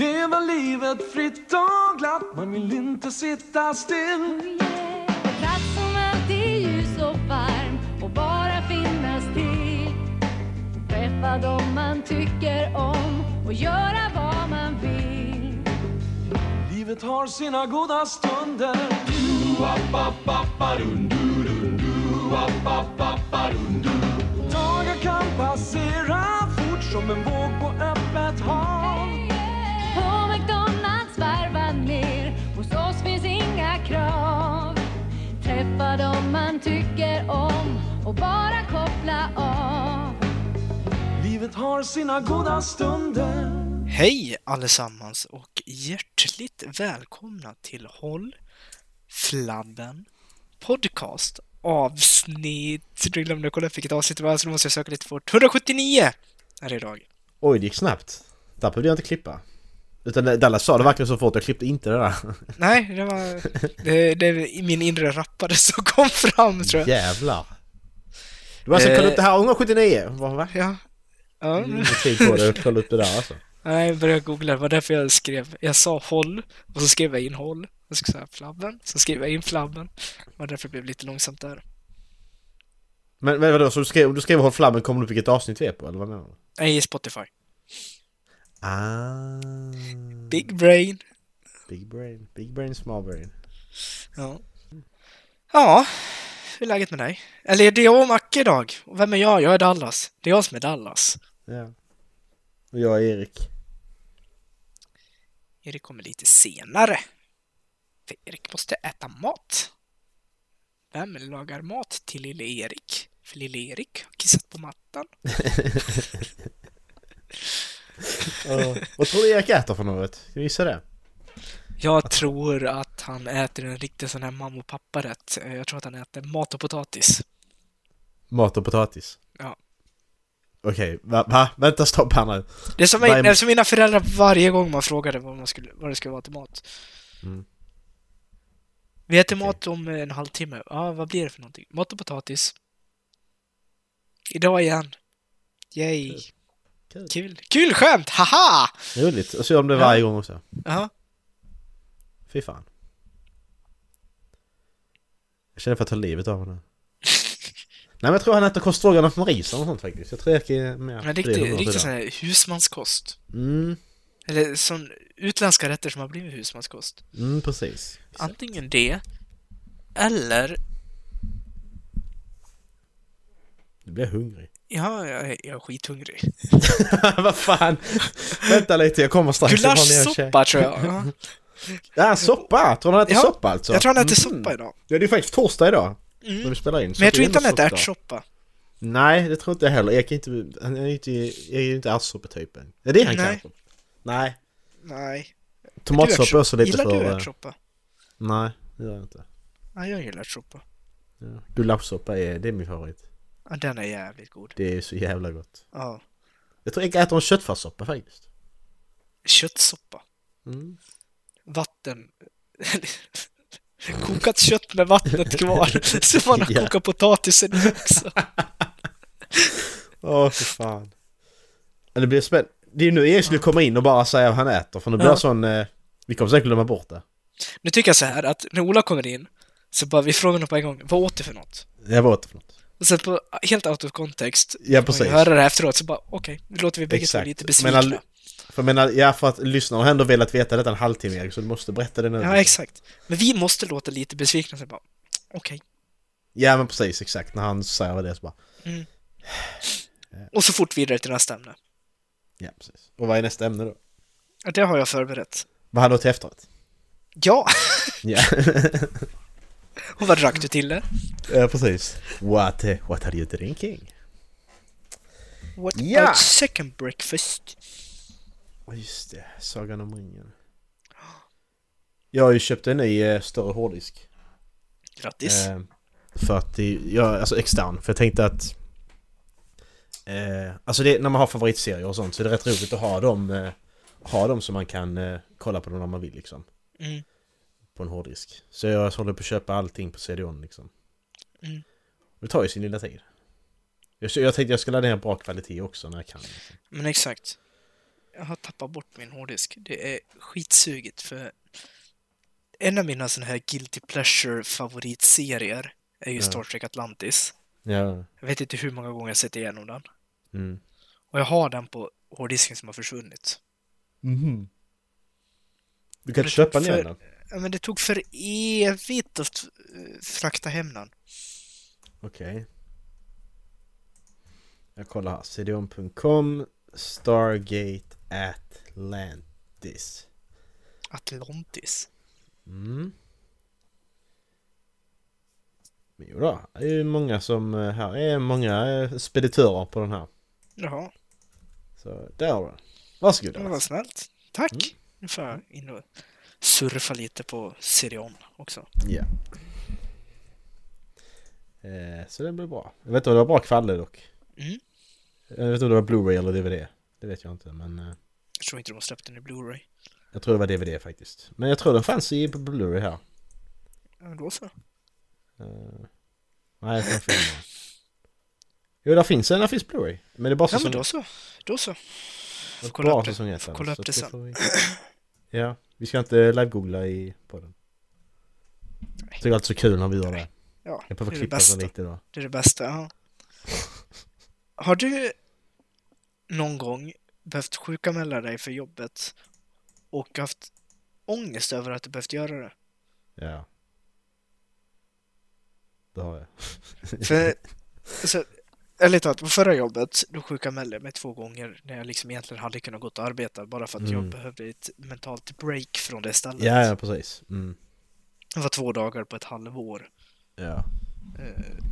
Leva livet fritt och glatt, man vill inte sitta still. En plats som alltid är ljus och varm och bara finnas till. Träffa dem man tycker om och göra vad man vill. Livet har sina goda stunder. Dagar kan passera fort som en våg på Dem man tycker om och bara koppla av. Livet har sina goda stunder. Hej allesammans och hjärtligt välkomna till Håll Flabben Podcast avsnitt... Du glömde kolla upp vilket avsnitt det var så då måste jag söka lite fort. 179 är det idag. Oj, det gick snabbt. Där behövde jag inte klippa. Utan Dallas sa det verkligen så fort, jag klippte inte det där. Nej, det var... Det, det är min inre rappare som kom fram tror jag. Jävlar. Du alltså, kolla upp det här 179. Vad va? Ja. Ja. Ingen tid på att kolla upp det där alltså. Nej, jag började googla. Det var därför jag skrev... Jag sa håll och så skrev jag in håll. Jag ska säga flabben. Så skrev jag in flabben. Det var därför det blev lite långsamt där. Men, men vadå, så du skrev, du skrev Håll Flabben kommer du upp vilket avsnitt vi är på, eller vad menar du? Nej, Spotify. Ah. Big brain. Big brain. Big brain, small brain. Ja. Ja, hur är läget med dig? Eller det är jag och Macke idag. Och vem är jag? Jag är Dallas. Det är jag som är Dallas. Ja. Och jag är Erik. Erik kommer lite senare. För Erik måste äta mat. Vem lagar mat till lille Erik? För lille Erik har kissat på mattan. Ja. Vad tror du Erik äter för något? Ska vi gissa det? Jag tror att han äter en riktig sån här mamma och pappa-rätt. Jag tror att han äter mat och potatis. Mat och potatis? Ja. Okej, va, va? Vänta stopp här nu. Det är som, Vad är- som mina föräldrar varje gång man frågade vad, man skulle, vad det skulle vara till mat. Mm. Vi äter Okej. mat om en halvtimme. Ja, vad blir det för någonting? Mat och potatis. Idag igen. Yay. Kul. Kul. Kul. Skämt! Haha! Roligt. Och så gör de det varje gång också. Ja. Fy fan. Jag känner för att ta livet av honom. Nej men jag tror han äter korvstroganoff med ris eller sånt faktiskt. Jag tror Erik är mer Men riktigt, något riktigt sån här husmanskost. Mm, Eller sån utländska rätter som har blivit husmanskost. mm precis. Antingen det, eller... Nu blir jag hungrig. Ja, jag är, jag är skithungrig. Vad fan! Vänta lite, jag kommer strax. Jag. Gulaschsoppa tror jag. Ja. Soppa! Tror du han äter Ja, soppa alltså? Jag tror han äter Mm. soppa idag. Ja, det är faktiskt torsdag idag. Mm. När vi spelar in. så Men jag tror inte han äter ärtsoppa. Nej, det tror inte jag heller. Erik är inte, han är ju inte, är ju inte ärtsoppetypen. Är det han Nej. kanske? Nej. Nej. Tomatsoppa är också lite Gillar för... du eh, ärtsoppa? Nej, det gör jag inte. Ja, jag gillar ärtsoppa. Ja. Gulaschsoppa är, det är min favorit. Ja, den är jävligt god. Det är så jävla gott. Ja. Jag tror jag äter en köttfärssoppa faktiskt. Köttsoppa. Mm. Vatten. Kokat kött med vattnet kvar. Så man har Ja. kokat potatisen också. Åh, för fan. Det blir spännande. Det är nu Erik skulle komma in och bara säga vad han äter, för nu blir Ja. sån... Eh, vi kommer säkert glömma bort det. Nu tycker jag så här att när Ola kommer in så bara vi frågar honom på en gång, vad åt du för något? Jag var åt för något. Och sen på helt out of context, Ja, och precis. höra det efteråt så bara okej, nu låter vi bägge två lite Men besvikna. all- För jag menar, ja för att lyssnarna har ändå velat veta detta en halvtimme Erik, så du måste berätta det nu. Ja, exakt. Men vi måste låta lite besvikna så bara okej. Ja men precis, exakt. När han säger det så bara... Och så fort vidare till nästa ämne. Ja, precis. Och vad är nästa ämne då? Ja, Det har jag förberett. Vad hade du till efterrätt? Ja! Ja. Och vad drack du till det? ja, precis. What, eh, what are you drinking? What Ja! about second breakfast? Ja, Just det, Sagan om ringen. Jag har ju köpt en ny eh, större hårddisk. Grattis! Eh, för att det, ja, alltså extern. För jag tänkte att... Eh, alltså det, när man har favoritserier och sånt så är det rätt roligt att ha dem, eh, ha dem så man kan eh, kolla på dem när man vill liksom. Mm. På en hårddisk. Så jag håller på att köpa allting på CD-ON liksom. Mm. Det tar ju sin lilla tid. Jag, jag tänkte jag skulle ladda ner bra kvalitet också när jag kan. Liksom. Men exakt. jag har tappat bort min hårddisk. Det är skitsugigt för en av mina sådana här guilty pleasure favoritserier är ju Ja. Star Trek Atlantis. Ja. Jag vet inte hur många gånger jag sett igenom den. Mm. Och jag har den på hårddisken som har försvunnit. Mhm. Du kan det köpa ner den. Ja, men det tog för evigt att eh, frakta hem den. Okej. Jag kollar här. cdon.com Stargate Atlantis. Atlantis. Mm. Men Jo då, det är ju många som... eh, Här är många eh, speditörer på den här. Jaha, Så där har du den. Varsågod. det var snällt. Tack! Nu får jag in och surfa lite på Sirion också. Ja. Eh, så det blir bra. Jag vet inte om det var bra kvalle dock. Mm. Jag vet inte om det var Blu-ray eller DVD. Det vet jag inte men... Eh, Jag tror inte de har släppt den i Blu-ray. jag tror det var DVD faktiskt. Men jag tror den fanns i Blu-ray här. Ja, då så. Eh, nej, jag tror filmen. Jo, där finns en. Där finns Blu-ray. Men det är bara Ja, säsong men då så. Då så. Är kolla upp det- säsong ett, får kolla upp det sen. får vi- Ja, vi ska inte live-googla i podden. Jag tycker alltid så kul när vi gör det. Ja, Jag det behöver är det klippa så lite då. Det är det bästa, ja. Har du någon gång behövt sjukanmäla dig för jobbet och haft ångest över att du behövt göra det? Ja. Det har jag. För, alltså, ärligt talat, på förra jobbet, då sjukanmälde jag mig två gånger när jag liksom egentligen hade kunnat gå och arbeta bara för att jag Mm. behövde ett mentalt break från det stället. Ja, ja precis. Mm. Det var två dagar på ett halvår. Ja. Eh,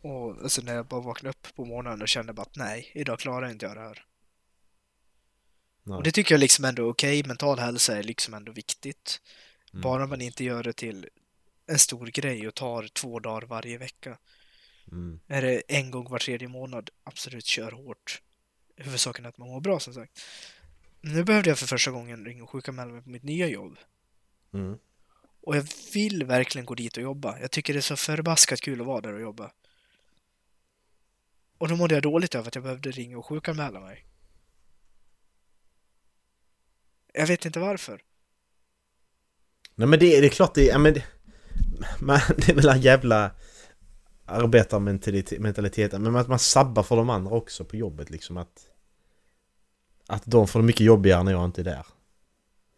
och alltså när jag bara vaknade upp på morgonen och kände bara att nej, idag klarar inte jag det här. Nej. Och det tycker jag liksom ändå är okej, mental hälsa är liksom ändå viktigt. Mm. Bara man inte gör det till en stor grej och tar två dagar varje vecka. Mm. Är det en gång var tredje månad, absolut kör hårt. Huvudsaken är att man mår bra som sagt. Nu behövde jag för första gången ringa och sjukanmäla mig på mitt nya jobb. Mm. Och jag vill verkligen gå dit och jobba. Jag tycker det är så förbaskat kul att vara där och jobba. Och då mådde jag dåligt över att jag behövde ringa och sjukanmäla mig. Jag vet inte varför. Nej men det, det är klart det är... Men det, man, det är väl en jävla arbetarmentaliteten. Men att man sabbar för de andra också på jobbet liksom att... Att de får det mycket jobbigare när jag inte är där.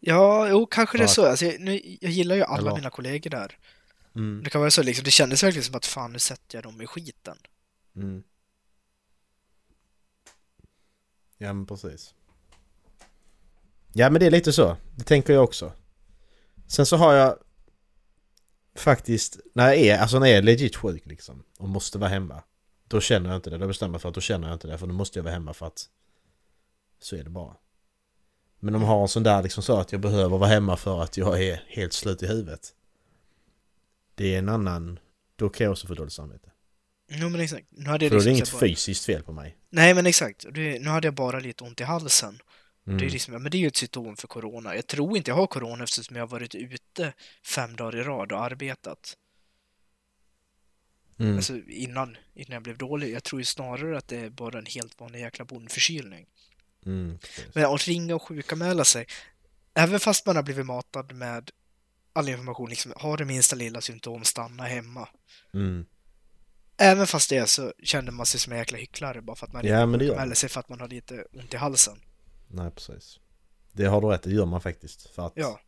Ja, jo, kanske det är så. Alltså, jag, nu, jag gillar ju alla Eller- mina kollegor där. Mm. Det kan vara så liksom, det kändes verkligen som att fan, nu sätter jag dem i skiten. Mm. Ja men precis. Ja men det är lite så. Det tänker jag också. Sen så har jag faktiskt, när jag är, alltså när jag är legit sjuk liksom och måste vara hemma. Då känner jag inte det. Då bestämmer jag för att då känner jag inte det. För då måste jag vara hemma för att så är det bara. Men om jag har en sån där liksom så att jag behöver vara hemma för att jag är helt slut i huvudet. Det är en annan, då kan jag också få dåligt samvete. Jo, men exakt. Nu hade jag För då är det liksom inget bara- fysiskt fel på mig. Nej, men exakt. Nu hade jag bara lite ont i halsen. Mm. Det är liksom, ja, men det är ju ett symptom för corona. Jag tror inte jag har corona eftersom jag har varit ute fem dagar i rad och arbetat. Mm. Alltså innan, innan jag blev dålig. Jag tror ju snarare att det är bara en helt vanlig jäkla bondförkylning. Mm. Men att ringa och sjukanmäla sig, även fast man har blivit matad med all information, liksom, har det minsta lilla symptom, stanna hemma. Mm. Även fast det så kände man sig som en jäkla hycklare bara för att man Ja, man. sig för att man har lite ont i halsen. Nej, precis. Det har du rätt, det gör man faktiskt. För att Ja.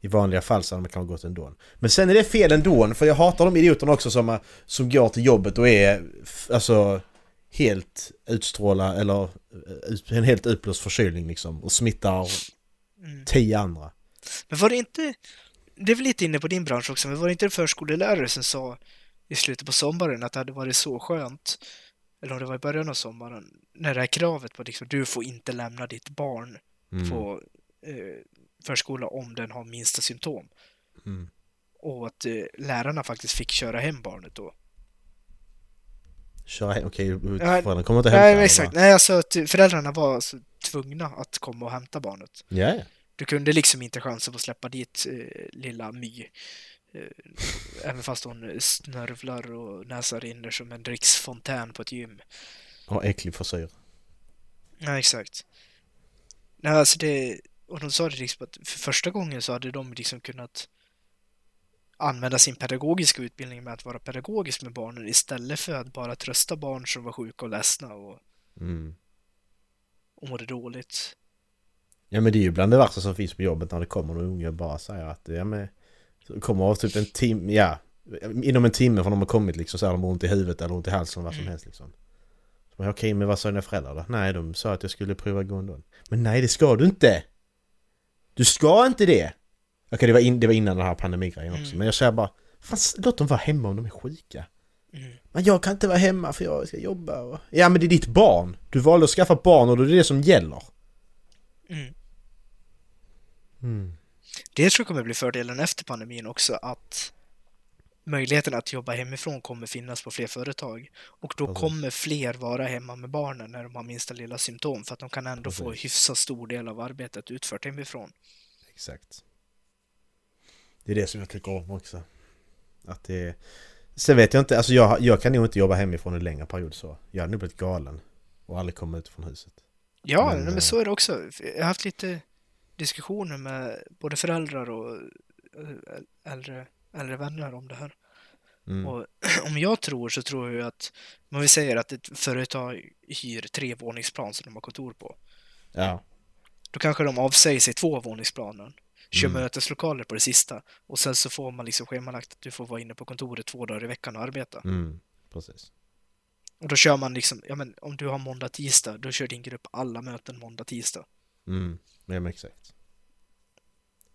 i vanliga fall så hade man kanske gått ändå. Men sen är det fel ändå, för jag hatar de idioterna också som, som går till jobbet och är alltså helt utstråla eller eh, en helt utblåst förkylning liksom och smittar Mm. tio andra. Men var det inte, det är väl lite inne på din bransch också, men var det inte en förskolelärare som sa i slutet på sommaren att det hade varit så skönt, eller om det var i början av sommaren, när det här kravet på liksom, du får inte lämna ditt barn Mm. på eh, förskola om den har minsta symptom. Mm. Och att eh, lärarna faktiskt fick köra hem barnet då. Köra hem, okej, föräldrarna kommer inte hämta Nej, exakt. Nej, alltså att föräldrarna var alltså tvungna att komma och hämta barnet. Ja, ja. Du kunde liksom inte chansa på att släppa dit eh, lilla My. Eh, även fast hon snörvlar och näsan rinner som en dricksfontän på ett gym. Och äcklig frisyr. Ja, exakt. Nej, alltså det... Och de sa det liksom att för första gången så hade de liksom kunnat använda sin pedagogiska utbildning med att vara pedagogisk med barnen istället för att bara trösta barn som var sjuka och ledsna och, Mm. och mådde dåligt. Ja men det är ju bland det värsta som finns på jobbet när det kommer någon unge och bara säger att ja men så kommer av typ en timme, ja inom en timme från de har kommit liksom så har de ont i huvudet eller ont i halsen vad som Mm. helst liksom. Okej men vad sa dina föräldrar då? Nej de sa att jag skulle prova Gondon. Men nej det ska du inte! Du ska inte det! Okej det, var in, det var innan den här pandemigrejen också Mm. men jag säger bara Fan låt dem vara hemma om de är sjuka. Mm. Men jag kan inte vara hemma för jag ska jobba och... Ja men det är ditt barn! Du valde att skaffa barn och det är det som gäller. Mm. Det tror jag kommer bli fördelen efter pandemin också, att möjligheten att jobba hemifrån kommer finnas på fler företag. Och då Precis. kommer fler vara hemma med barnen när de har minsta lilla symptom, för att de kan ändå få Precis. hyfsat stor del av arbetet utfört hemifrån. Exakt. Det är det som jag tycker om också. Att det... Sen vet jag inte, alltså jag, jag kan nog inte jobba hemifrån en längre period så. Jag hade nog blivit galen. Och aldrig kommit ut från huset. Ja, Men, men, men eh, så är det också. Jag har haft lite diskussioner med både föräldrar och eh, äldre, äldre vänner om det här. Mm. Och om jag tror så tror jag att, om vi säger att ett företag hyr tre våningsplan som de har kontor på. Ja. Då kanske de avsäger sig två våningsplanen, kör Mm. möteslokaler på det sista och sen så får man liksom schemalagt att du får vara inne på kontoret två dagar i veckan och arbeta. Mm. Precis. Och då kör man liksom, ja men om du har måndag, tisdag, då kör din grupp alla möten måndag, tisdag. Mm. Ja men exakt.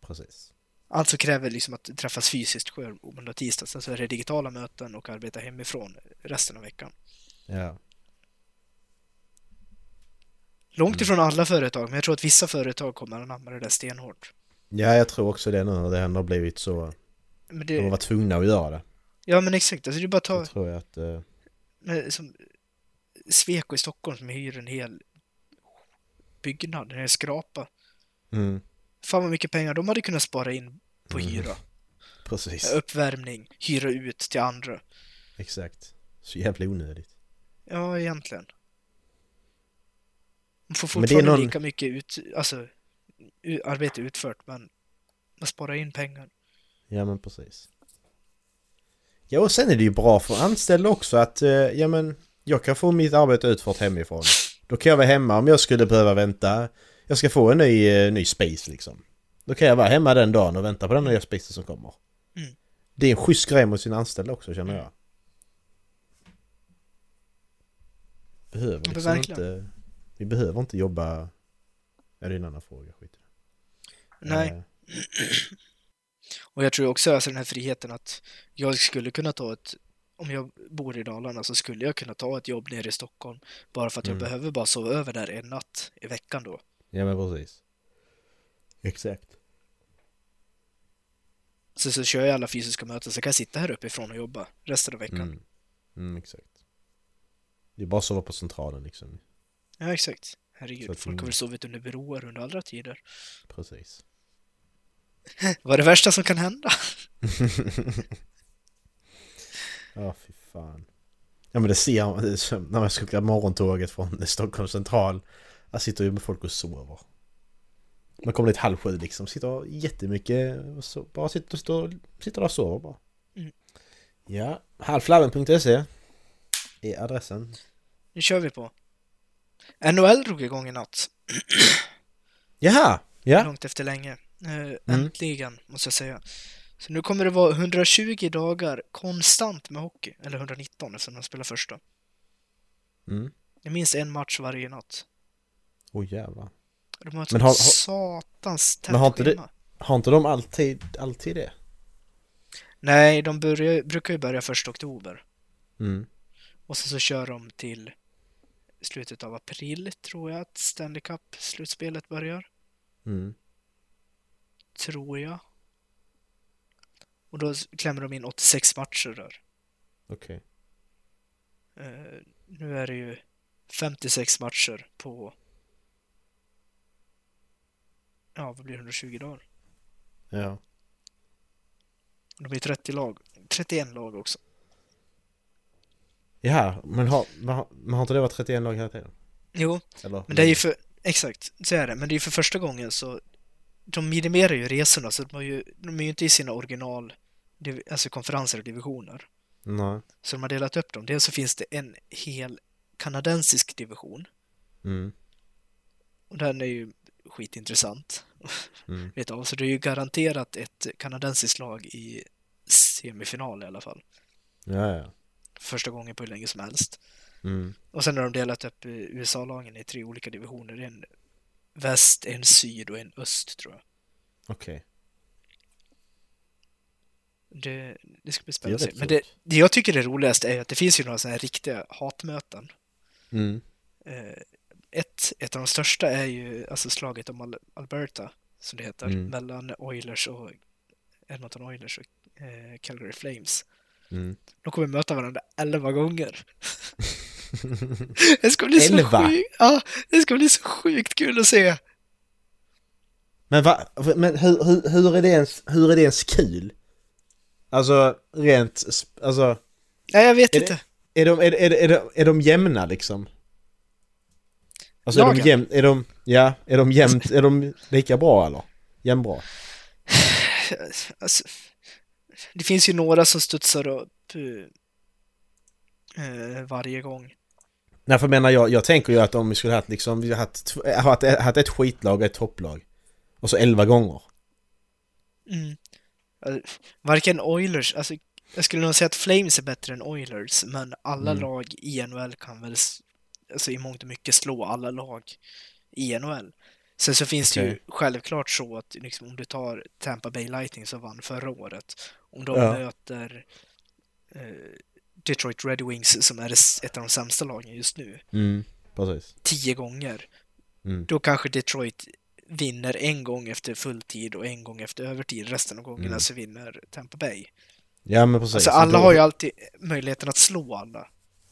Precis. Alltså kräver liksom att träffas fysiskt själv måndag, tisdag, sen så är det digitala möten och arbeta hemifrån resten av veckan. Ja. Långt Mm. ifrån alla företag, men jag tror att vissa företag kommer att anamma det där stenhårt. Ja jag tror också det nu när det ändå har blivit så. Men De har det, varit tvungna att göra det. ja men exakt, alltså det är bara att ta, Så tror jag att... eh, med, som Sweco i Stockholm som hyr en hel byggnad, en hel skrapa. Mm. Fan vad mycket pengar de hade kunnat spara in på Mm. hyra. Precis. Uppvärmning, hyra ut till andra. Exakt. Så jävla onödigt. Ja, egentligen. Man får fortfarande någon- lika mycket ut, alltså, arbete utfört, men man sparar in pengar. Ja men precis. Ja och sen är det ju bra för anställda också att, eh, ja men jag kan få mitt arbete utfört hemifrån. Då kan jag vara hemma om jag skulle behöva vänta. Jag ska få en ny, eh, ny space liksom. Då kan jag vara hemma den dagen och vänta på den nya spacen som kommer. Mm. Det är en schysst grej mot sina anställda också känner jag. Behöver liksom inte... Vi behöver inte jobba... Ja det är en annan fråga, skit. Nej, Eh, och jag tror också alltså den här friheten att jag skulle kunna ta ett, om jag bor i Dalarna så skulle jag kunna ta ett jobb nere i Stockholm bara för att jag Mm. behöver bara sova över där en natt i veckan då. Ja men precis. Exakt. Så, så kör jag alla fysiska möten så kan jag sitta här uppifrån och jobba resten av veckan. Mm. Mm, exakt. Det är bara att sova på centralen liksom. Ja, exakt. Så Herregud, att- folk har väl sovit under broar under alla tider. Precis. Vad är det värsta som kan hända? Ja, fy fan. Ja men det ser man när man ska åka morgontåget från Stockholms central. Där sitter ju med folk och sover. Man kommer dit halv sju liksom, sitter jättemycket och så, bara sitter, står, sitter där och sover bara. Mm. Ja, halvflabben.se är adressen. Nu kör vi på. NHL drog igång i natt. Jaha! Ja, Långt efter länge. Eh, Äntligen, måste jag säga. Så nu kommer det vara 120 dagar konstant med hockey. Eller 119 eftersom de spelar första. mm. Det är minst en match varje natt. Oj jävlar. De har ett Men har- satans tätt Men har inte det- schema. Har inte de alltid, alltid det? Nej, de börjar, brukar ju börja första oktober. Mm. Och sen så kör de till slutet av april, tror jag, att Stanley Cup-slutspelet börjar. Mm. Tror jag. Och då klämmer de in 86 matcher där. Okej. Eh, nu är det ju 56 matcher på... Ja, vad blir det? 120 dagar? Ja. Det blir 30 lag. 31 lag också. Ja, men har, men har, men har inte det varit 31 lag hela tiden? Jo, Eller? men det är ju för... Exakt, så är det. Men det är ju för första gången så... De minimerar ju resorna så de, har ju, de är ju inte i sina original... Alltså konferenser och divisioner. Nej. Så de har delat upp dem. Dels så finns det en hel kanadensisk division. Mm. Och den är ju skitintressant. Mm. Vet du, så det är ju garanterat ett kanadensiskt lag i semifinal i alla fall. Ja, ja. Första gången på hur länge som helst. Mm. Och sen har de delat upp USA-lagen i tre olika divisioner. En väst, en syd och en öst tror jag. Okej. Det, det ska bli spännande att se. Men det, det jag tycker är roligast är att det finns ju några sådana här riktiga hatmöten. Mm. Eh, ett, ett av de största är ju alltså slaget om Al- Alberta, som det heter, Mm. mellan Oilers och Edmonton Oilers och eh, Calgary Flames. Mm. De kommer möta varandra elva gånger. det ska bli så Elva? sjukt. Ja, det ska bli så sjukt kul att se. Men, va, men hur, hur, hur, är det ens, hur är det ens kul? Alltså rent, alltså Ja, jag vet Är det- inte. är de, är, är, är, de, är de jämna liksom? Alltså är de jämn, är de, ja, är de jämnt, är de lika bra eller? Jämnbra? Alltså, det finns ju några som studsar upp eh, varje gång. Nej för jag menar jag, jag tänker ju att om vi skulle haft liksom, vi haft, haft, haft ett skitlag och ett topplag. Och så elva gånger. Mm. Alltså, Varken Oilers, alltså jag skulle nog säga att Flames är bättre än Oilers, men alla Mm. lag i NHL kan väl alltså i mångt och mycket slå alla lag i NHL. Sen så finns det ju självklart så att liksom, om du tar Tampa Bay Lightning som vann förra året, om de Ja. möter eh, Detroit Red Wings som är ett av de sämsta lagen just nu, Mm, tio gånger, Mm. då kanske Detroit vinner en gång efter fulltid och en gång efter övertid. Resten av gångerna Mm. så vinner Tampa Bay. Ja men precis. Alltså Så alla har ju alltid möjligheten att slå alla.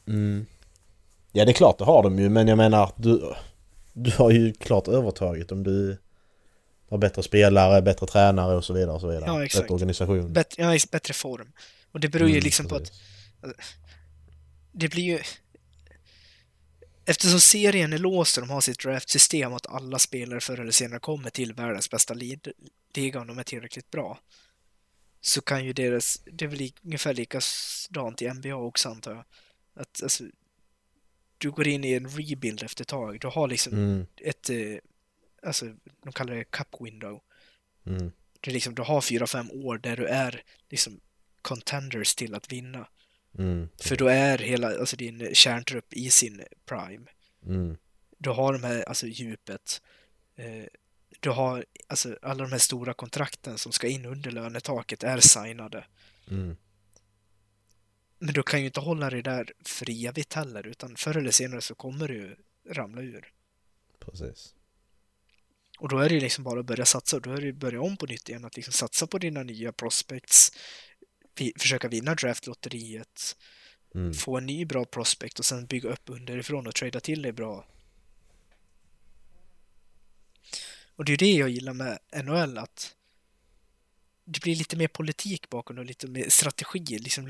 Mm. Ja det är klart det har de ju men jag menar du, du har ju klart övertaget om du har bättre spelare, bättre tränare och så vidare och så vidare. Ja, exakt. Bättre organisation. Bättre, ja, bättre form. Och det beror ju Mm, liksom på att precis. det blir ju... Eftersom serien är låst och de har sitt draftsystem att alla spelare förr eller senare kommer till världens bästa liga om de är tillräckligt bra. Så kan ju deras... Det li- ungefär likadant i NBA också antar jag. Att alltså... Du går in i en rebuild efter ett tag. Du har liksom Mm, ett... Eh, alltså, de kallar det cup window. mm, är liksom, du har fyra, fem år där du är liksom contenders till att vinna. mm, För då är hela, alltså din kärntrupp i sin prime. mm, Du har de här, alltså djupet. Eh, du har, alltså alla de här stora kontrakten som ska in under lönetaket är signade. mm. Men du kan ju inte hålla det där för evigt heller, utan förr eller senare så kommer du ramla ur. Precis. Och då är det ju liksom bara att börja satsa, och då är det ju börja om på nytt igen, att liksom satsa på dina nya prospects, försöka vinna draftlotteriet, Mm. få en ny bra prospect och sen bygga upp underifrån och trada till dig bra. Och det är ju det jag gillar med NHL, att det blir lite mer politik bakom och lite mer strategi, liksom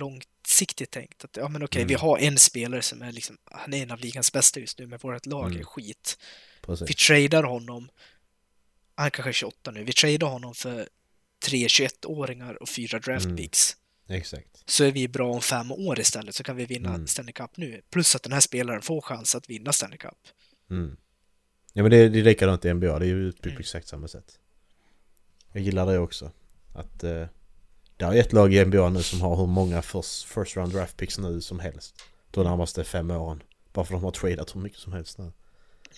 långsiktigt tänkt. Att ja men okej, Mm. vi har en spelare som är liksom, han är en av ligans bästa just nu, men vårt lag Mm. är skit. Vi Precis. tradar honom, han kanske är 28 nu, vi tradar honom för tre 21-åringar och fyra draft Mm. Exakt. Så är vi bra om fem år istället så kan vi vinna Mm. Stanley Cup nu. Plus att den här spelaren får chans att vinna Stanley Cup. Mm. Ja men det, det är likadant i NBA, det är ju utbyggt Mm. på exakt samma sätt. Jag gillar det också. Att eh, det är ett lag i NBA nu som har hur många first, first round draft picks nu som helst. De närmaste fem åren. Bara för att de har tradat hur mycket som helst nu.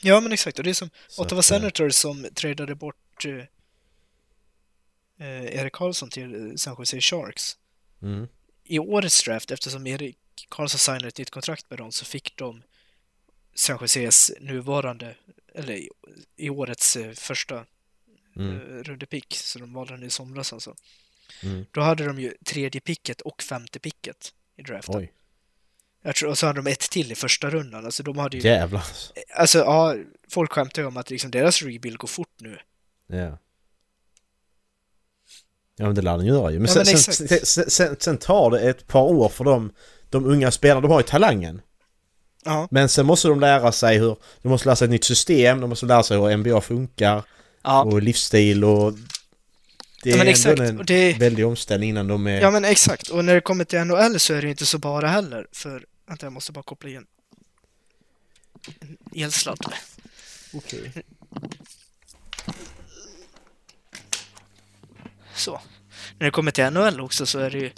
Ja men exakt, och det är som Så Ottawa att, eh, Senators som tradade bort eh, eh, Erik Karlsson till San Jose Sharks. Mm. I årets draft, eftersom Erik Karlsson signade ett nytt kontrakt med dem, så fick de San Joses nuvarande, eller i, i årets eh, första Mm. eh, rundepick, så de valde den i somras alltså. Mm. Då hade de ju tredje picket och femte picket i draften. Oj. Jag tror, och så hade de ett till i första rundan. Alltså de hade ju... Jävlar. Alltså ja, folk skämtar ju om att liksom deras rebuild går fort nu. Ja. Ja men det lär den göra ju. Men, Ja, sen, men sen, sen, sen, tar det ett par år för dem, de unga spelarna. De har ju talangen. Ja. Men sen måste de lära sig hur... De måste lära sig ett nytt system, de måste lära sig hur NBA funkar Ja, och livsstil och... Det Ja, är ändå exakt, en och det- väldig omställning innan de är... ja men exakt. Och när det kommer till NHL så är det inte så bara heller. För, vänta jag måste bara koppla in en elsladd. Okej. Så. När det kommer till NHL också så är det ju...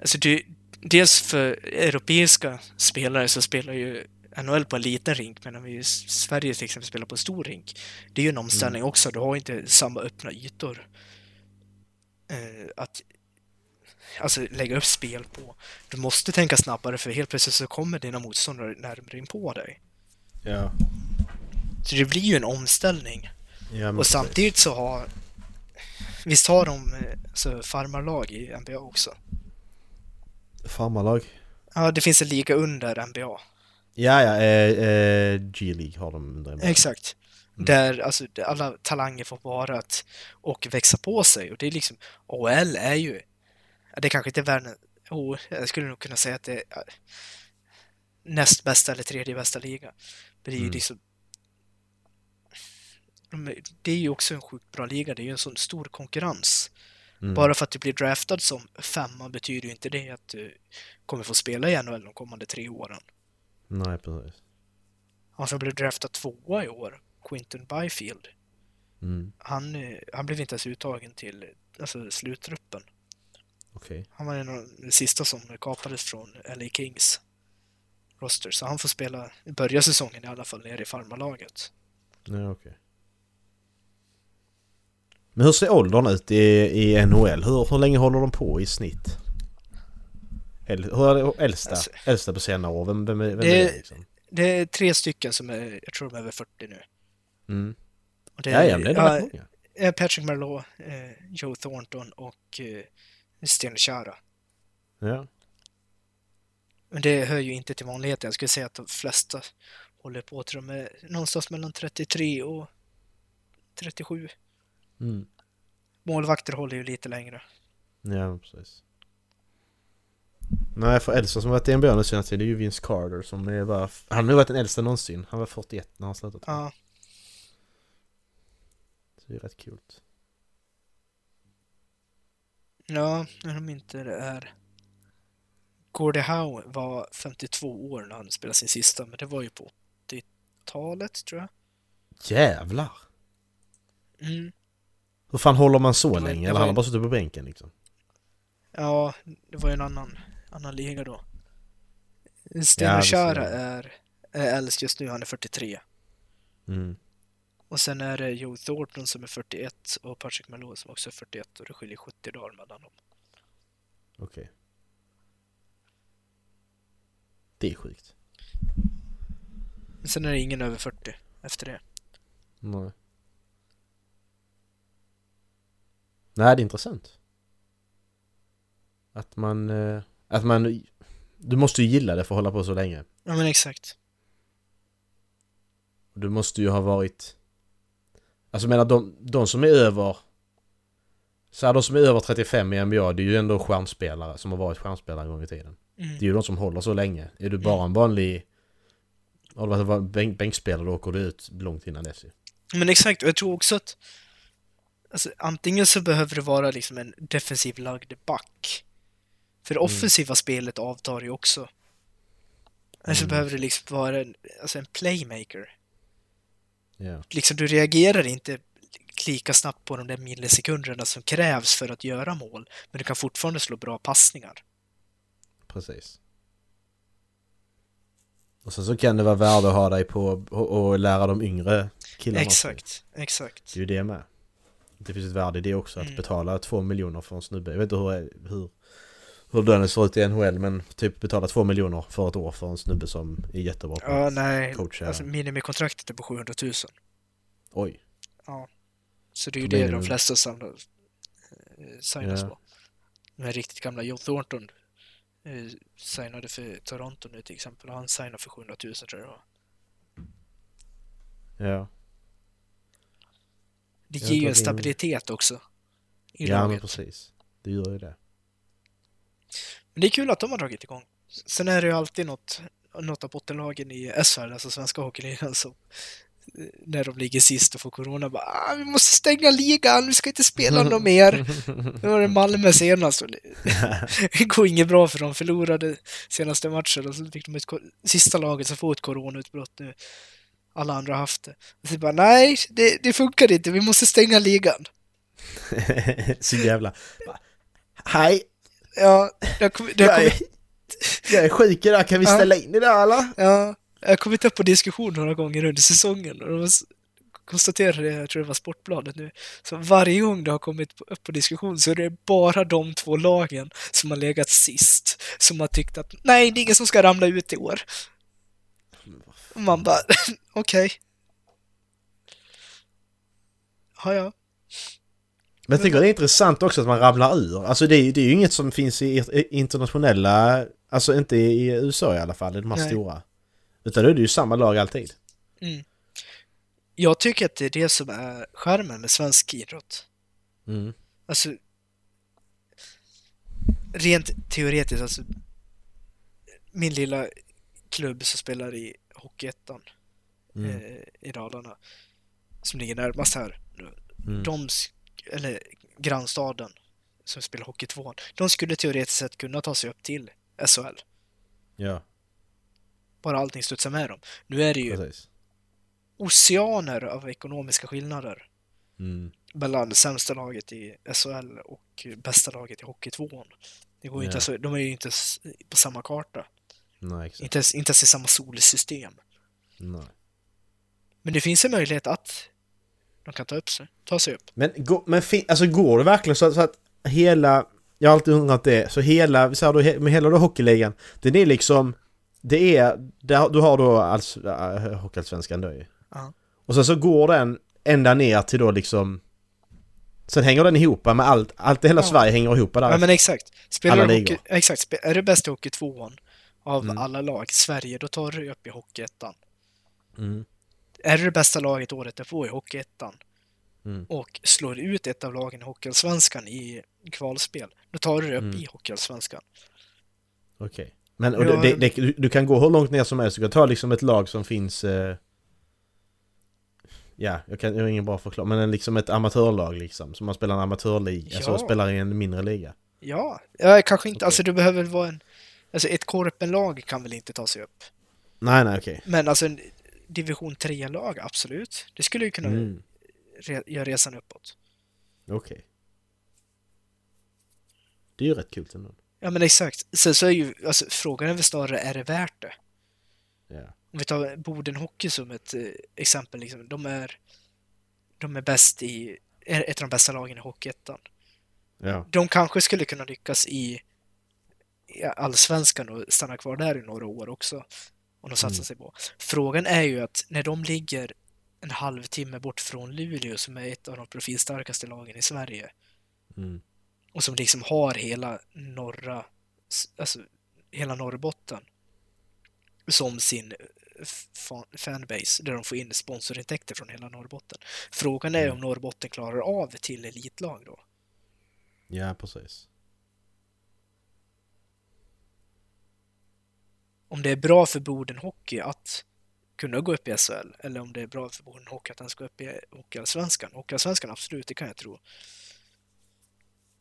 Alltså det, dels för europeiska spelare så spelar ju NHL på en liten rink medan vi i Sverige till exempel spelar på en stor rink. Det är ju en omställning också. Du har inte samma öppna ytor att alltså, lägga upp spel på. Du måste tänka snabbare för helt plötsligt så kommer dina motståndare närmare in på dig. Ja. Så det blir ju en omställning. ja Och precis. samtidigt så har... Visst har de eh, så farmarlag i NBA också? Farmarlag? Ja, det finns en liga under NBA. Ja, ja, eh, eh, G-League har de under NBA. Exakt. Där alltså, alla talanger får vara att, och växa på sig. Och det är liksom... OL är ju... Det kanske inte är världens... Oh, jag skulle nog kunna säga att det är ja, näst bästa eller tredje bästa liga. Men det är ju Mm. liksom... de- Det är ju också en sjukt bra liga. Det är ju en sån stor konkurrens. Mm. Bara för att du blir draftad som femma betyder ju inte det att du kommer få spela i NHL de kommande tre åren. Nej, precis. Han som blev draftad tvåa i år, Quinton Byfield, Mm. han, eh, han blev inte ens uttagen till alltså, sluttruppen. Okej. Han var en av de sista som kapades från LA Kings roster, så han får spela, börja säsongen i alla fall nere i farmarlaget. Ja, okej. Men hur ser åldern ut i, i NHL? Hur, hur länge håller de på i snitt? Äl, hur är det äldsta? Alltså- äldsta på senare år? Vem, vem, vem Det- är det liksom? Det är tre stycken som är, jag tror de är över 40 nu. Mm. Och det Ja, ja, men det är ja, många. eh, Patrick Merlot, eh, Joe Thornton och eh, Sten Chara. Ja. Men det hör ju inte till vanligheten. Jag skulle säga att de flesta håller på till de är någonstans mellan 33 och 37. Mm. Målvakter håller ju lite längre. Ja, precis. Nej, för äldsta som varit i NBA nu senaste tiden är ju Vince Carter som är bara... Han har nog varit den äldsta någonsin. Han var 41 när han slutade. Ja, det är rätt kul. ja, när de inte det är... Gordie Howe var 52 år när han spelade sin sista, men det var ju på 80-talet tror jag. Jävlar! Mm. Hur fan håller man så länge? Eller han har bara suttit på bänken liksom? Ja, det var ju en annan, annan liga då. Sten Ja, Chara är, är äldst just nu, han är 43. Mm. Och sen är det Joe Thornton som är 41 och Patrick Malone som också är 41 och det skiljer 70 dagar mellan dem. Okej. Det är sjukt. Men sen är det ingen över 40 efter det. Nej. Nej, det är intressant. Att man... eh, Att man... Du måste ju gilla det för att hålla på så länge. Ja men exakt. Du måste ju ha varit... Alltså menar de, de som är över... Så här, de som är över 35 i NBA, det är ju ändå stjärnspelare som har varit stjärnspelare en gång i tiden. Mm. Det är ju de som håller så länge. Är du bara en vanlig... Har du varit bänk, bänkspelare då åker du ut långt innan dess. Men exakt, och jag tror också att alltså, antingen så behöver det vara liksom en defensiv lagd back. För det Mm. offensiva spelet avtar ju också. Eller så Mm. behöver det liksom vara en, alltså en playmaker. Ja. Liksom du reagerar inte lika snabbt på de där millisekunderna som krävs för att göra mål. Men du kan fortfarande slå bra passningar. Precis. Och sen så kan det vara värde att ha dig på och, och lära de yngre killarna också. Exakt, exakt. Det är ju det med. Det finns ett värde i det också, att Mm. betala två miljoner för en snubbe. Jag vet inte hur, hur, hur lönen ser ut i NHL, men typ betala två miljoner för ett år för en snubbe som är jättebra på Ja, nej. coacha. Alltså minimikontraktet är på 700 000. Oj. Så det är ju Det är de flesta samlar, eh, signas Ja. på. De här riktigt gamla, Joe Thornton eh, signade för Toronto nu till exempel. och Han signade för 700 000 tror jag det var. Ja. Det Jag ger ju en stabilitet också. I Ja, men laget. precis. Det gör ju det. Men det är kul att de har dragit igång. Sen är det ju alltid något, något av bottenlagen i SHL, alltså svenska hockeyligan, som eh, när de ligger sist och får corona bara ah, vi måste stänga ligan, vi ska inte spela något mer. Nu var det Malmö senast och det går inget bra för dem, förlorade senaste matchen och så fick de ett, sista laget som får ett coronautbrott nu. Alla andra har haft det. Och så bara nej, det, det funkar inte, vi måste stänga ligan. Så jävla... Hej! Ja, det har kommit, det har kommit, jag är sjuk idag, kan vi ställa in det där eller? ja, jag har kommit upp på diskussion några gånger under säsongen och de konstaterade det, jag tror det var Sportbladet nu, så varje gång det har kommit upp på diskussion så är det bara de två lagen som har legat sist som har tyckt att nej, det är ingen som ska ramla ut i år. Och man bara, okej. Ja, ja. Men jag tycker det är intressant också att man ramlar ur. Alltså det är, det är ju inget som finns i internationella... Alltså inte i USA i alla fall, i de här Nej. stora. Utan då är det ju samma lag alltid. Mm. Jag tycker att det är det som är skärmen med svensk idrott. Mm. Alltså, rent teoretiskt, alltså, min lilla klubb som spelar i Hockeyettan Mm. eh, i Dalarna, som ligger närmast här, Mm. de, eller grannstaden som spelar Hockey 2, de skulle teoretiskt sett kunna ta sig upp till SHL. Ja, Bara allting studsar med dem. Nu är det ju precis. oceaner av ekonomiska skillnader Mm. mellan sämsta laget i SHL och bästa laget i Hockey 2. Det går ju inte, Ja. alltså, de är ju inte på samma karta. Nej, exakt. Inte ens, inte ens i samma solsystem. Nej. Men det finns en möjlighet att de kan ta upp sig, ta sig upp. Men, gå- men alltså går det verkligen så att, så att hela... Jag har alltid undrat det. Så hela, så här då, med hela då hockeyligan, den är liksom... Det är... Där, du har då alls, äh, Hockeyallsvenskan då ju. Ja. Och sen så går den ända ner till då liksom... Sen hänger den ihop med allt, allt hela Ja. Sverige hänger ihop där. Ja, men exakt. Spelar Alla du hockey, exakt, är du bäst i Hockey 2 av Mm. alla lag Sverige, då tar du upp i Hockeyettan. Mm. Är det bästa laget året därpå i Hockeyettan Mm. och slår ut ett av lagen i Hockeyallsvenskan i kvalspel, då tar du det upp Mm. i Hockeyallsvenskan. Okej. Men och Ja, det, det, du- du kan gå hur långt ner som helst. Du kan ta liksom ett lag som finns... Eh, ja, jag, kan, jag har ingen bra förklaring. Men en, liksom ett amatörlag liksom. Som man spelar en amatörliga. Alltså Ja. spelar i en mindre liga. Ja, ja kanske inte. Okej. Alltså du behöver vara en... Alltså ett korpenlag kan väl inte ta sig upp. Nej, nej, okej. Men alltså division 3-lag, absolut. Det skulle ju kunna Mm, re- göra resan uppåt. okej. Det är ju rätt kul ändå. Ja men exakt. Sen så är ju, alltså frågan är väl snarare, är det värt det? Ja. Om vi tar Boden Hockey som ett eh, exempel, liksom. de är de är bäst i, är ett av de bästa lagen i Hockeyettan. Ja. De kanske skulle kunna lyckas i, i allsvenskan och stanna kvar där i några år också. Om de satsar Mm. sig på. Frågan är ju att när de ligger en halvtimme bort från Luleå som är ett av de profilstarkaste lagen i Sverige Mm. och som liksom har hela norra, alltså hela Norrbotten som sin fan- fanbase där de får in sponsorintäkter från hela Norrbotten. Frågan är Mm. om Norrbotten klarar av till elitlag då. ja, precis. Om det är bra för Boden Hockey att kunna gå upp i SHL eller om det är bra för Boden Hockey att den ska upp i Hockeyallsvenskan. Hockeyallsvenskan absolut, det kan jag tro.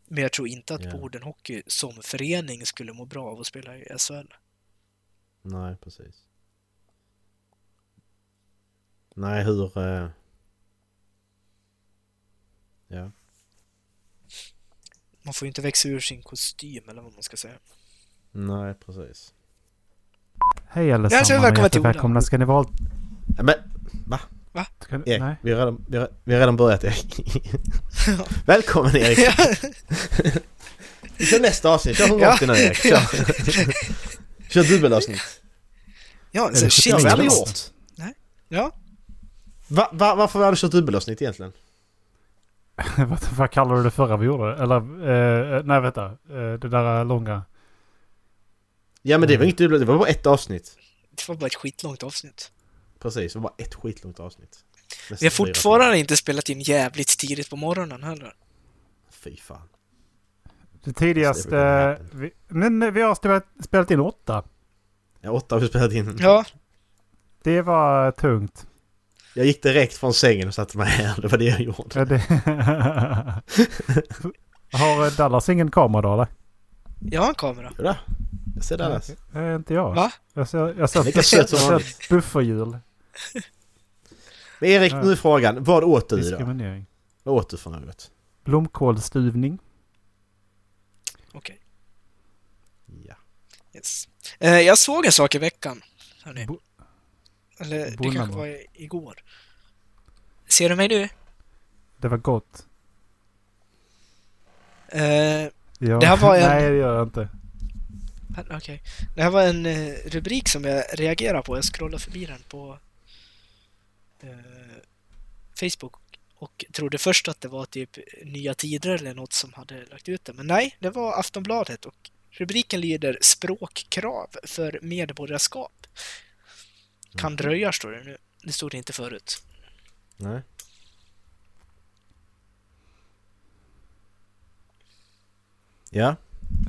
Men jag tror inte att Ja. Boden Hockey som förening skulle må bra av att spela i SHL. Nej, precis. Nej, hur... Eh... Ja. Man får ju inte växa ur sin kostym eller vad man ska säga. Nej, precis. Hej allesammans och välkomna till välkomna ska ni vara... Ja, men, Ska, Erik, nej. vi har redan, vi har, vi har redan börjat Erik. Välkommen Erik! Vi kör nästa avsnitt, kör 180 nu Erik. Kör, kör dubbelavsnitt. ja, det så shit, Det har vi aldrig gjort. Ja, Va, va, varför har vi aldrig kört dubbelavsnitt egentligen? vad, vad kallar du det förra vi gjorde? Eller, eh, nej vänta. Eh, det där långa. Ja men det var inget dubbel, det var bara ett avsnitt. det var bara ett skitlångt avsnitt. Precis, det var bara ett skitlångt avsnitt. Nästan Vi har fortfarande inte spelat in jävligt tidigt på morgonen heller. Fy fan. Det tidigaste... Väl Vi, men nej, vi har spelat, spelat in åtta. Ja, åtta har vi spelat in. Ja, Det var tungt. Jag gick direkt från sängen och satte mig här. Det var det jag gjorde. Ja, det... Har Dallas ingen kamera då eller? jag har en kamera. Jodå. Jag ser Dallas. Eh, inte jag. Va? Jag ser, jag ser, Lika jag söt som ser vanligt. ett bufferhjul. Men Erik, nu är frågan. Vad åt du idag? Vad åt du för något? Blomkålsstuvning. Okej. Ja. Yes. Eh, jag såg en sak i veckan. Hörni. Bo- Eller det Bonnamo. kanske var igår. Ser du mig nu? Det var gott. Eh, Ja. Det här var en- Nej, det gör jag inte. Okej. Det här var en eh, rubrik som jag reagerade på. Jag scrollade förbi den på eh, Facebook och trodde först att det var typ Nya Tider eller något som hade lagt ut det. Men nej, det var Aftonbladet och rubriken lyder Språkkrav för medborgarskap. Kan dröja står det nu. Det stod det inte förut. Nej. Ja.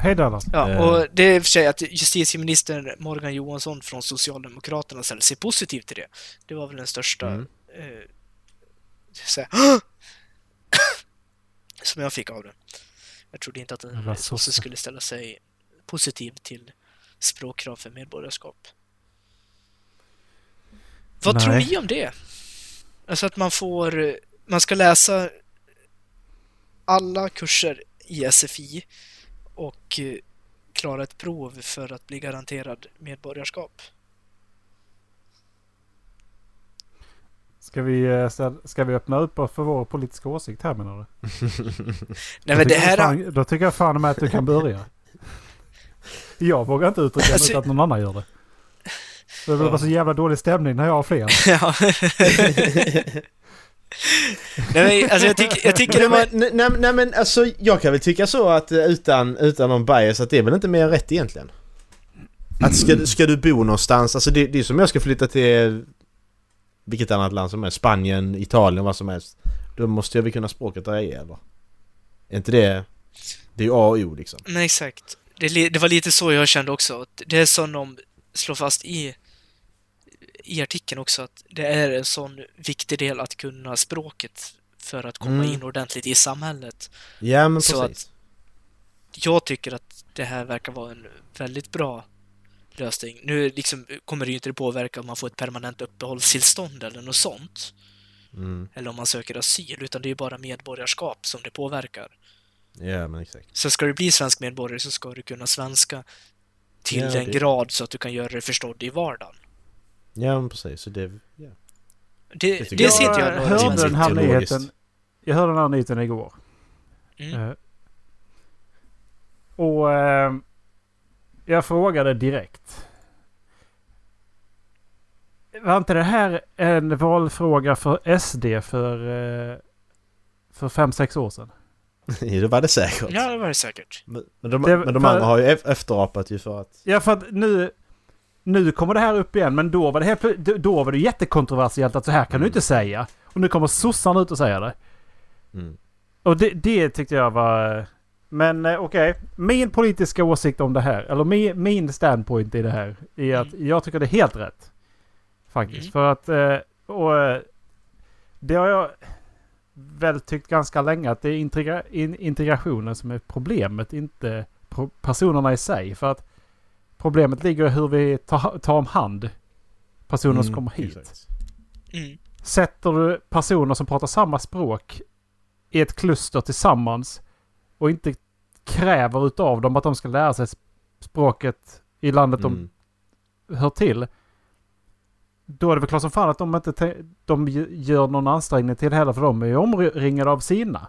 Hej Dallas. Ja, Eh. och det är i och för sig att justitieminister Morgan Johansson från Socialdemokraterna ställer sig positiv till det. Det var väl den största Mm. eh, så här, som jag fick av det. Jag trodde inte att en sosse skulle ställa sig positiv till språkkrav för medborgarskap. Vad tror Nej. ni om det? Alltså att man får, man ska läsa alla kurser i SFI och eh, klara ett prov för att bli garanterad medborgarskap. Ska vi, eh, ska vi öppna upp för vår politiska åsikt här menar du? Nej men det tycker här... jag fan, Då tycker jag fan med att du kan börja. Jag vågar inte uttrycka mig Alltså- utan att någon annan gör det. Det blir bara så jävla dålig stämning när jag har fler. Ja. Nej men alltså jag tycker, jag tycker det Nej, var... men, nej, nej men alltså jag kan väl tycka så att eh, utan, utan någon bias att det är väl inte mer rätt egentligen. Att ska, ska du bo någonstans, alltså det, det är som jag ska flytta till vilket annat land som helst, Spanien, Italien, vad som helst. Då måste jag väl kunna språket där jag är eller? Är inte det... Det är ju A och O liksom. Nej exakt. Det, det var lite så jag kände också. Det är som de slår fast i, i artikeln också att det är en sån viktig del att kunna språket för att komma Mm. in ordentligt i samhället. Ja men Så precis. Jag tycker att det här verkar vara en väldigt bra lösning. Nu liksom kommer det ju inte påverka om man får ett permanent uppehållstillstånd eller något sånt. Mm. Eller om man söker asyl, utan det är ju bara medborgarskap som det påverkar. Ja men exakt. Så ska du bli svensk medborgare så ska du kunna svenska till Ja, den det- grad så att du kan göra dig förstådd i vardagen. Ja men precis. Så det... Ja. Det, Det det jag inte jag jag några hörde den här teologiskt. nyheten. Jag hörde den här nyheten igår. Mm. Eh, och eh, jag frågade direkt. Var inte det här en valfråga för SD för, eh, för fem sex år sedan? det var det säkert. Ja, det var det säkert. Men, men de, Det- men de för- andra har ju ef- efterapat ju för att... Ja, för att nu, nu kommer det här upp igen, men då var det, helt, då var det jättekontroversiellt att så här kan du inte säga. Och nu kommer sossarna ut och säger det. Mm. Och det, det tyckte jag var... Men eh, okej, min politiska åsikt om det här, eller min, min standpoint i det här, är att jag tycker det är helt rätt. Faktiskt. Mm. För att... eh, Och, eh, det har jag väl tyckt ganska länge att det är integra, in, integrationen som är problemet, inte pro, personerna i sig. För att problemet ligger i hur vi tar, tar om hand personer som Mm, kommer hit. exakt. Mm. Sätter du personer som pratar samma språk i ett kluster tillsammans och inte kräver utav dem att de ska lära sig språket i landet Mm. de hör till. Då är det väl klart som fan att de inte te- de gör någon ansträngning till heller för de är ju omringade av sina.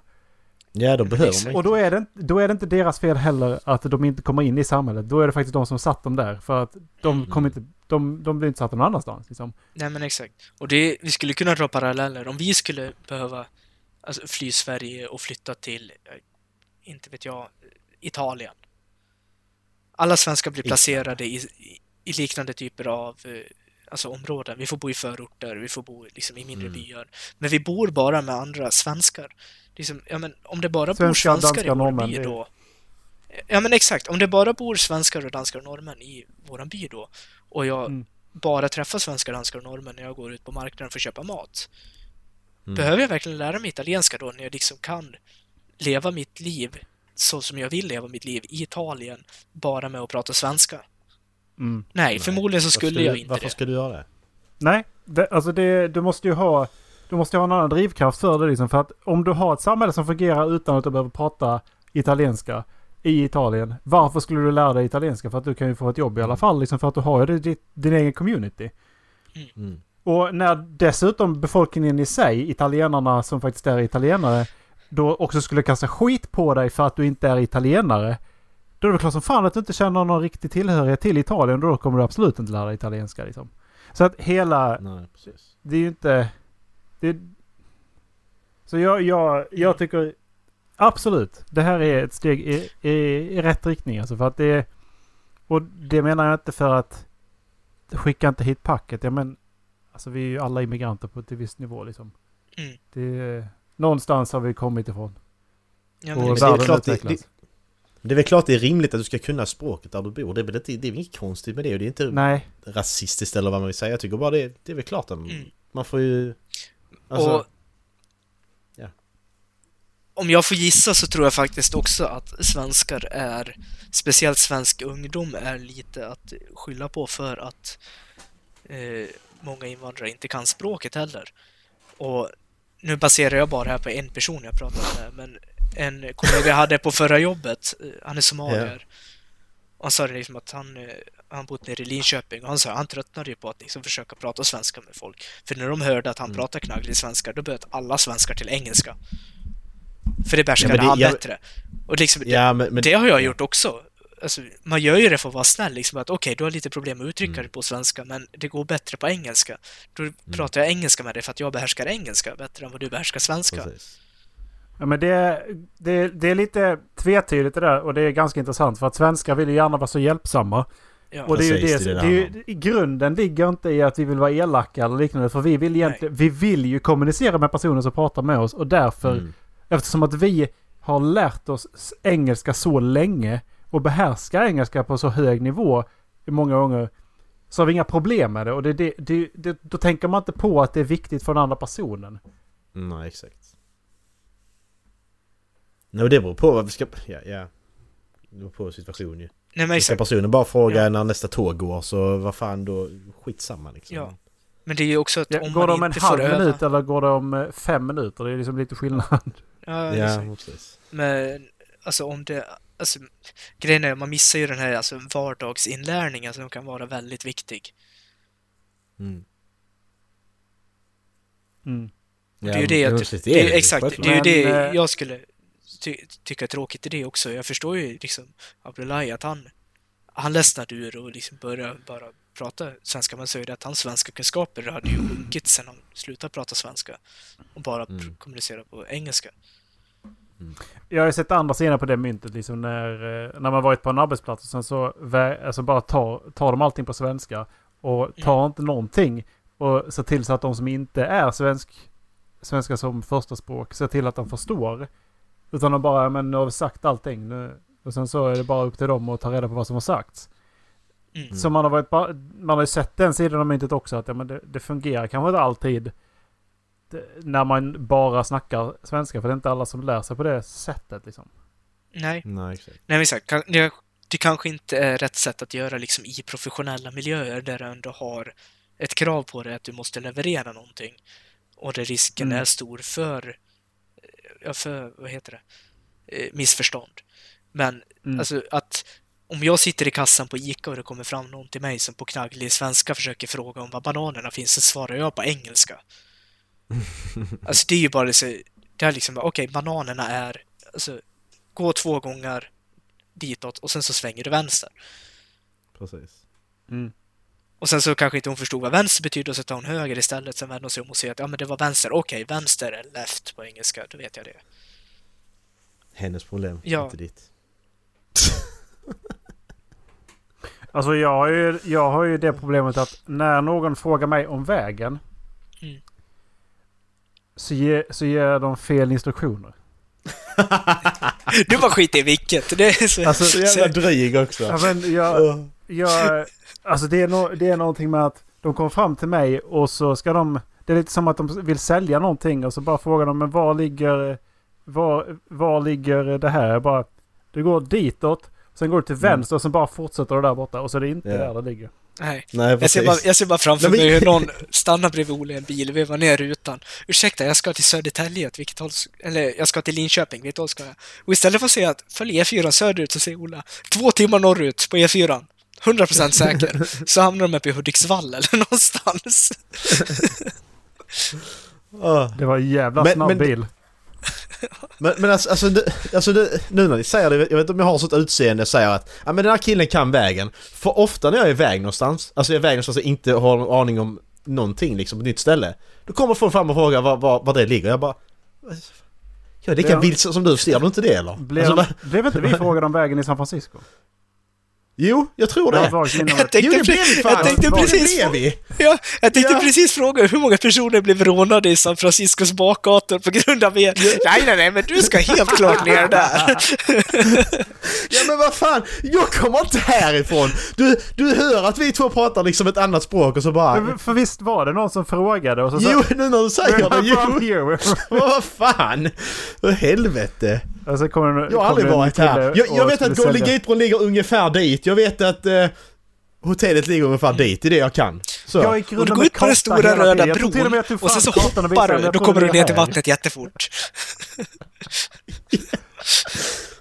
Ja, då behöver Exakt. man Och då är, det, inte- då är det inte deras fel heller att de inte kommer in i samhället. Då är det faktiskt de som satt dem där. För att de Mm. kommer inte... De, de blir inte satta någon annanstans. Liksom. Nej, men exakt. Och det, vi skulle kunna dra paralleller. Om vi skulle behöva alltså, fly Sverige och flytta till, eh, inte vet jag, Italien. Alla svenskar blir placerade i, i, i liknande typer av eh, alltså, områden. Vi får bo i förorter, vi får bo liksom, i mindre Mm. byar. Men vi bor bara med andra svenskar. Liksom, ja, men, om det bara bor Svenskar, i vår norrmän, by då. Ja men exakt, om det bara bor svenskar och danskar och norrmän i våran by då och jag Mm. bara träffar svenskar, danskar och norrmän när jag går ut på marknaden för att köpa mat. Mm. Behöver jag verkligen lära mig italienska då när jag liksom kan leva mitt liv så som jag vill leva mitt liv i Italien bara med att prata svenska? Mm. Nej, förmodligen så Varför skulle du- jag inte Varför det. ska du göra det? Nej, det, alltså det, du måste ju ha... Du måste ju ha en annan drivkraft för det liksom. För att om du har ett samhälle som fungerar utan att du behöver prata italienska i Italien. Varför skulle du lära dig italienska? För att du kan ju få ett jobb i alla fall. Liksom för att du har ju ditt, din egen community. Mm. Och när dessutom befolkningen i sig, italienarna som faktiskt är italienare, då också skulle kasta skit på dig för att du inte är italienare. Då är det väl klart som fan att du inte känner någon riktig tillhörighet till Italien. Då kommer du absolut inte lära dig italienska liksom. Så att hela... Nej, precis. Det är ju inte... Det, så jag, jag, jag tycker absolut, det här är ett steg i, i, i rätt riktning. Alltså för att det... Och det menar jag inte för att skicka inte hit packet. Jag men, alltså vi är ju alla immigranter på ett visst nivå liksom. Mm. Det, någonstans har vi kommit ifrån. Ja, Och men, det är klart det- utvecklas. Det är väl klart det är rimligt att du ska kunna språket där du bor. Det är väl inte, det är väl inget konstigt med det och det är inte Nej, rasistiskt eller vad man vill säga. Jag tycker bara det, det är väl klart att Mm. man får ju... Alltså, och ja. om jag får gissa så tror jag faktiskt också att svenskar är, speciellt svensk ungdom, är lite att skylla på för att eh, många invandrare inte kan språket heller. Och nu baserar jag bara här på en person jag pratat med, men en kollega jag hade på förra jobbet, eh, han är somalier. Och han sa det liksom att han, eh, han bott nere i Linköping och han sa han tröttnade ju på att liksom försöka prata svenska med folk. För när de hörde att han Mm. pratade knagglig svenska, då bytte alla svenskar till engelska. För det behärskade Ja, han jag- bättre. Och liksom, ja, men, men, det har jag gjort också. Alltså, man gör ju det för att vara snäll, liksom att okej, du har lite problem med att uttrycka Mm. dig på svenska, men det går bättre på engelska. Då pratar jag engelska med dig för att jag behärskar engelska bättre än vad du behärskar svenska. Precis. Ja, men det, det, det är lite tvetydigt det där och det är ganska intressant för att svenskar vill ju gärna vara så hjälpsamma. Ja. Och det är ju det, det är det, ju, i grunden ligger inte i att vi vill vara elaka eller liknande. För vi vill egentligen, vi vill ju kommunicera med personer som pratar med oss och därför, Mm. eftersom att vi har lärt oss engelska så länge och behärskar engelska på så hög nivå i många gånger så har vi inga problem med det. Och det, det, det, det, då tänker man inte på att det är viktigt för den andra personen. Nej, exakt. Nej, det beror på vad vi ska... Ja, ja. Det beror på situationen ju. Nej, men Ska exakt. personen bara fråga Ja. när nästa tåg går så vad fan då... Skitsamma liksom. Ja. Men det är ju också att Ja, om går man det om en inte får halv öva... minut eller går det om eh, fem minuter? Det är liksom lite skillnad. Ja, Ja, exakt. precis. Men alltså om det... Alltså, grejen är man missar ju den här alltså, vardagsinlärningen som kan vara väldigt viktig. Mm. Mm. det är ju det, att, det, exakt, det är ju det eh, jag skulle ty, tycka tråkigt i det också. Jag förstår ju liksom Abdullahi att han, han ledsnade ur och liksom började bara prata svenska. Man säger det att hans svenska kunskaper hade ju sjunkit sen han slutade prata svenska och bara Mm. kommunicera på engelska. Jag har ju sett andra sidan på det myntet liksom när, eh, när man varit på en arbetsplats och sen så alltså bara tar, tar de allting på svenska och tar inte någonting och ser till så att de som inte är svensk, svenska som första språk ser till att de förstår. Utan de bara, men nu har vi sagt allting nu. Och sen så är det bara upp till dem att ta reda på vad som har sagts. Mm. Så man har, varit man har ju sett den sidan av myntet också att ja, men det, det fungerar kanske inte alltid det, när man bara snackar svenska. För det är inte alla som lär sig på det sättet liksom. Nej, Nej, exakt. nej men exakt. Det, det kanske inte är rätt sätt att göra liksom i professionella miljöer där du ändå har ett krav på dig att du måste leverera någonting. Och där risken Mm. är stor för, för, vad heter det, Eh, missförstånd. Men Mm. Alltså att om jag sitter i kassan på ICA och det kommer fram någon till mig som på knagglig svenska försöker fråga om var bananerna finns, så svarar jag på engelska. Alltså det är ju bara så, det är liksom, okej, bananerna är, alltså, gå två gånger ditåt och sen så svänger du vänster. Precis. Mm. Och sen så kanske inte hon förstod vad vänster betyder och så tar hon höger istället. Sen vänder hon sig om och säger att ja men det var vänster. Okej, vänster är left på engelska, då vet jag det. Hennes problem, Ja. inte ditt. Alltså jag har, ju, jag har ju det problemet att när någon frågar mig om vägen. Mm. Så, ge, så ger de fel instruktioner. Du bara skiter i vilket. Det är så, Alltså, Så jävla dryg också. Ja, men jag, jag, alltså det är, no, det är någonting med att de kommer fram till mig och så ska de... Det är lite som att de vill sälja någonting och så bara frågar de men var ligger... Var, var ligger det här? Jag bara... Du går ditåt. Sen går du till vänster och sen bara fortsätter du där borta och så är det inte Ja. där det ligger. Nej. Nej, Jag ser, bara, jag ser bara framför Nej, men- mig hur någon stannar bredvid Olle i en bil, vevar ner rutan. Ursäkta, jag ska till Södertälje, vilket håll... Eller jag ska till Linköping, vilket håll ska jag? Och istället för att säga att följ E4 söderut så säger Ola två timmar norrut på E4. 100% säker. Så hamnar de uppe i Hudiksvall eller någonstans. Ah. Det var en jävla Men- snabb men- bil. Men, men alltså, alltså, det, alltså det, nu när ni säger det, jag vet inte om jag har sånt utseende och säger att ja, men den här killen kan vägen. För ofta när jag är iväg någonstans, alltså jag är iväg någonstans och inte har någon aning om någonting liksom på ett nytt ställe. Då kommer folk fram och frågar var, var, var det ligger. Jag bara... Jag är lika vild som du, ser du inte det eller? Blev, Alltså, blev inte vi frågade om vägen i San Francisco? Jo, jag tror det. Jag det. Jo, tänkte, det blev vi jag fan! tänkte precis... Ja, jag tänkte Ja. precis fråga hur många personer blev rånade i San Franciscos bakgator på grund av er. Nej, nej, nej, men du ska helt klart ner där. Ja men vad fan, jag kommer inte härifrån! Du, du hör att vi två pratar liksom ett annat språk och så bara... Men För visst var det någon som frågade och så sa... Jo, nu när du säger det, jo! Vad fan! Vad helvete! Och så kommer Jag har kommer aldrig varit här. Jag, jag vet att Golden Gate-bron ligger ungefär dit. Jag vet att eh, hotellet ligger ungefär dit. Det är det jag kan. Så. Jag gick Och du går ut på den stora röda och bron och sen så hoppar du. Då kommer du ner till vattnet jättefort.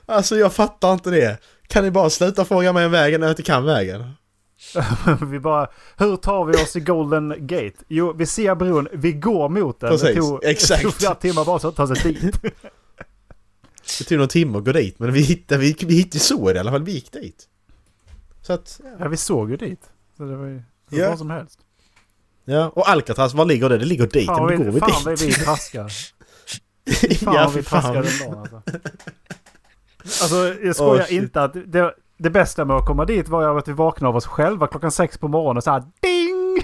Alltså jag fattar inte det. Kan ni bara sluta fråga mig om vägen när jag inte kan vägen? vi bara, hur tar vi oss till Golden Gate? Jo, vi ser bron, vi går mot den. Precis, det tog, exakt. Det tog flera timmar bara så att ta sig dit. Det tog någon timme att gå dit men vi hittade, vi, vi hittade så i alla fall. Vi gick dit. Så att, ja. Ja, vi såg ju dit. Så det var ju det Ja. vad som helst. ja. Och Alcatraz, var ligger det? Det ligger dit. Fan, men då går vi fan dit. vad vi traskar. Fan ja, vi fan. traskar den dagen alltså. Alltså jag skojar shit. inte att det, det bästa med att komma dit var att vi vaknade av oss själva klockan sex på morgonen så här ding!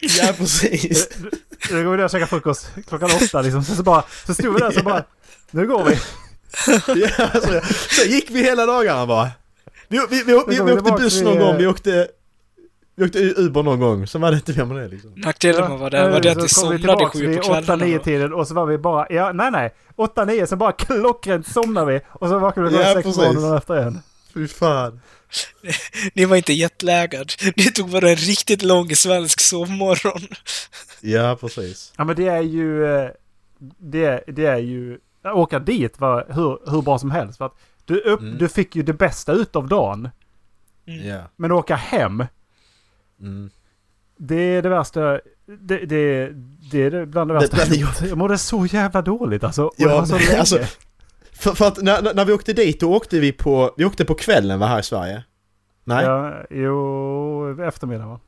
Ja, precis. Då går vi ner och käkar frukost klockan åtta liksom. Så, så, bara, så stod vi där så bara, nu går vi. Ja, så, så gick vi hela dagarna bara. Vi, vi, vi, vi, vi, åkte buss någon gång, vi åkte... Vi åkte Uber någon gång, sen var det inte mer med det liksom. Nackdelen med att vara där var det att vi somnade sju på kvällarna. 8-9 tiden och så var vi bara, ja nej nej. 8-9 så bara klockrent somnade vi. Och så vaknade vi Ja, klockan 6 på morgonen efter en. Fy fan. Ni var inte jetlaggad. Ni tog bara en riktigt lång svensk sovmorgon. Ja, precis. Ja men det är ju... eh, Det, det är ju... Åka dit var hur, hur bra som helst. För att du, upp, Mm. du fick ju det bästa utav dagen. Ja. Men åka hem, Mm. det är det värsta. Det, det, det är det bland det värsta Det- det- jag. Jag mådde så jävla dåligt alltså. Ja, så men länge. alltså- För, för att när, när- vi åkte dit, då åkte vi på... Vi åkte på kvällen, var här i Sverige. Nej? Ja, Ja, jo, eftermiddag va?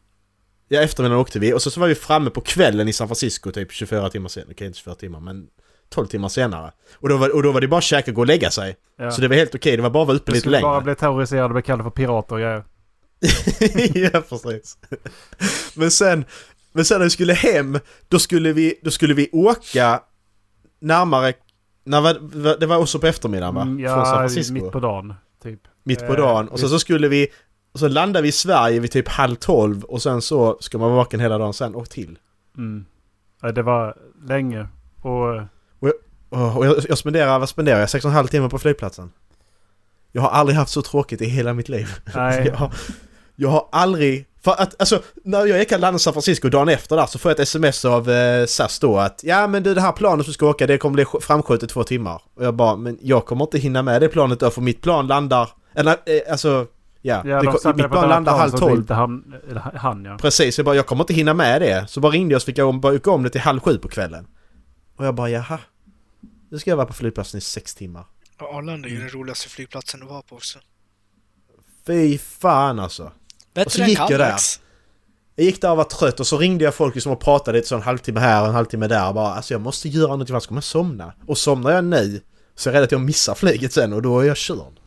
eftermiddagen åkte vi och så, så var vi framme på kvällen i San Francisco typ 24 timmar senare. Okej, inte 24 timmar, men 12 timmar senare. Och då var, och då var det bara att käka och gå och lägga sig. Ja. Så det var helt okej, det var bara att vara uppe Du lite skulle längre. bara bli terroriserad och bli kallad för pirater och grejer. ja, precis. Men sen, men sen när vi skulle hem, då skulle vi, då skulle vi åka närmare... När det var också på eftermiddagen va? Mm, Från San Ja, Francisco. mitt på dagen. Typ. Mitt på Eh, dagen. Och så, visst. så skulle vi... Och så landade vi i Sverige vid typ halv tolv och sen så ska man vara vaken hela dagen sen och till. Mm. Ja, det var länge. Och... Och jag, jag spenderar, vad spenderar jag? Sex och en halv timme på flygplatsen. Jag har aldrig haft så tråkigt i hela mitt liv. Nej. Jag har, jag har aldrig... För att alltså, när jag gick och landade i San Francisco dagen efter där så får jag ett sms av eh, SAS då att Ja men du det här planet du ska åka det kommer bli sk- framskjutet två timmar. Och jag bara men jag kommer inte hinna med det planet då för mitt plan landar... Eller eh, alltså... Ja, Ja, det, de mitt plan landar halv tolv. han, han ja. Precis, jag bara jag kommer inte hinna med det. Så bara ringde jag så fick jag om, bara om det till halv sju på kvällen. Och jag bara jaha. Nu ska jag vara på flygplatsen i sex timmar. Och Arlanda är ju den roligaste flygplatsen att vara på också. Fy fan alltså. Och så Bättre gick jag där. Jag gick där och var trött och så ringde jag folk som och pratade lite så en halvtimme här och en halvtimme där och bara alltså jag måste göra någonting annars kommer jag somna. Och somnar jag nu så är jag rädd att jag missar flyget sen och då är jag körd.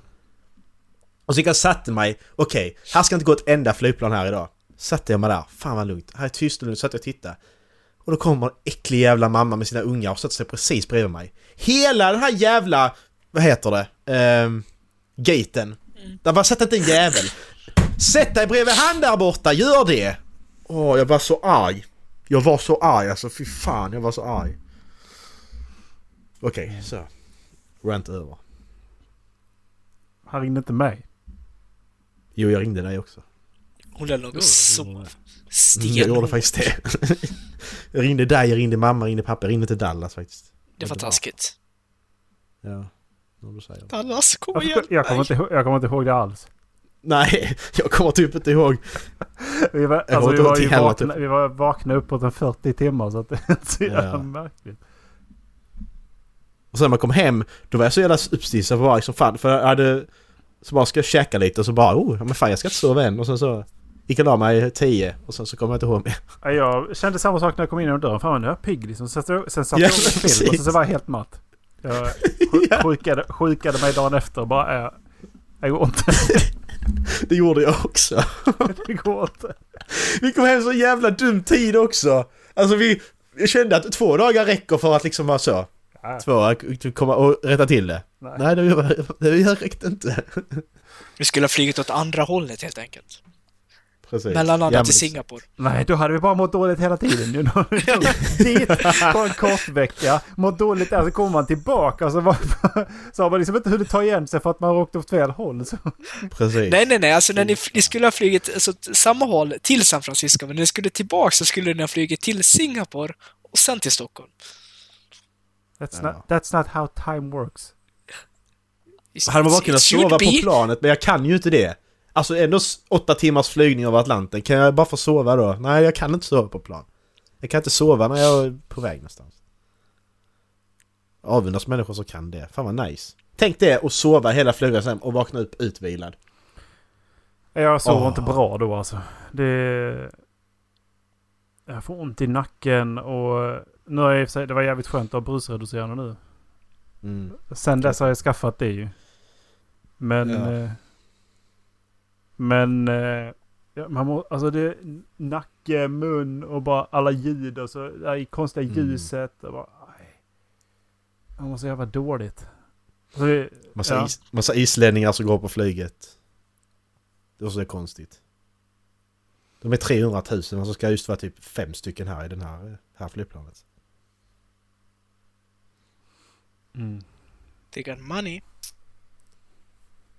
Och så gick jag och satte mig, okej, här ska inte gå ett enda flygplan här idag. Satte jag mig där, fan vad lugnt, här är tyst och lugnt, satt jag och tittade. Och då kommer en äcklig jävla mamma med sina ungar och sätter sig precis bredvid mig. Hela den här jävla, vad heter det, ehm, gaten. Där var satt inte en jävel. Sätt dig bredvid han där borta, gör det! Åh, jag var så arg. Jag var så arg alltså, fy fan jag var så arg. Okej, så. Rant över. Han ringde inte mig. Jo, jag ringde dig också. Hon lär nog sova. Mm, jag Sten. gjorde faktiskt det. jag ringde dig, jag ringde mamma, jag ringde pappa, jag ringde till Dallas faktiskt. Det var taskigt. Ja, vad du säger. Dallas, kom Jag, igen! jag, kommer inte, ihåg- jag kommer inte ihåg det alls. Nej, jag kommer typ inte ihåg. Vi var, alltså, vi inte var, heller, vakna, vi var vakna uppåt en 40 timmar så att det är inte så jävla Ja. märkligt. Och sen när man kom hem, då var jag så jävla uppstissad på som fan. För jag hade... Så bara ska jag käka lite och så bara oh, men fan jag ska inte sova än. Och sen så gick jag och la mig tio och sen så kom jag inte ihåg mer. Ja, Jag kände samma sak när jag kom in genom dörren. Fan nu är jag pigg liksom. Sen, sen satt Ja, jag och film och precis. så var jag helt matt. Jag sj- sjukade, sjukade mig dagen efter och bara... Äh, det går inte. Det gjorde jag också. Det går inte. Vi kom hem så jävla dum tid också. Alltså vi... Jag kände att två dagar räcker för att liksom vara så. Ja, Två, komma och rätta till det. nej. Nej, det, det räckte inte. Vi skulle ha flugit åt andra hållet helt enkelt. Precis. Mellanlandat Ja, men till Singapore. Nej, då hade vi bara mått dåligt hela tiden. Nu har vi dit på en kort vecka, mått dåligt där, så kommer man tillbaka och så, var, så har man liksom inte hunnit ta igen sig för att man har åkt åt fel håll. Så. Precis. Nej, nej, nej. Alltså när ni, ni skulle ha flugit alltså, samma håll till San Francisco, men när ni skulle tillbaka så skulle ni ha flugit till Singapore och sen till Stockholm. That's, Ja. not, that's not how time works. Hade man bara kunnat sova på be. planet, men jag kan ju inte det. Alltså ändå åtta timmars flygning över Atlanten, kan jag bara få sova då? Nej, jag kan inte sova på plan. Jag kan inte sova när jag är på väg någonstans. Avundas människor som kan det. Fan vad nice. Tänk det och sova hela flyget sen och vakna upp utvilad. Jag sover Åh. inte bra då alltså. Det... Jag får ont i nacken och... Nu har jag sig, det var jävligt skönt att ha brusreducerande nu. Mm. Sen dess har jag skaffat det ju. Men... Ja. Eh, men... Eh, ja, man må, alltså det är nacke, mun och bara alla ljud och så det här konstiga Mm. ljuset. Och bara, aj. Mår så jävla dåligt. Så det, Massa, Ja. is, massa islänningar som går på flyget. Det är så konstigt. De är 300 000 och så ska just vara typ fem stycken här i den här, här flygplanet. mm. They got money.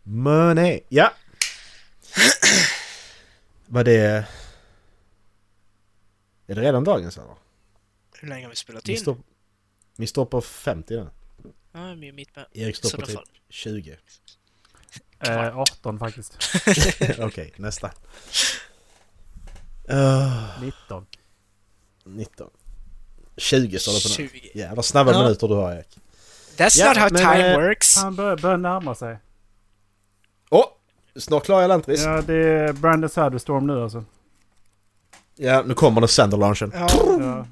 Money! Ja! Vad det... Är det redan dagens eller? Hur länge har vi spelat Vi in? står, vi står på 50 nu. Ja, jag är mitt med. Erik står på typ fall. 20. eh, 18 faktiskt. Okej, nästa. Uh, 19. 19. 20 står det på nu. 20. Jävla snabba Ja. minuter du har Erik. That's Ja, not how men, time eh, works. Han börjar, börjar närma sig. Åh! Snart klarar jag Lantris. Ja. Ja, det är Brandon Sanderstorm nu alltså. nu kommer den Sander-launchen. Ja, Ja.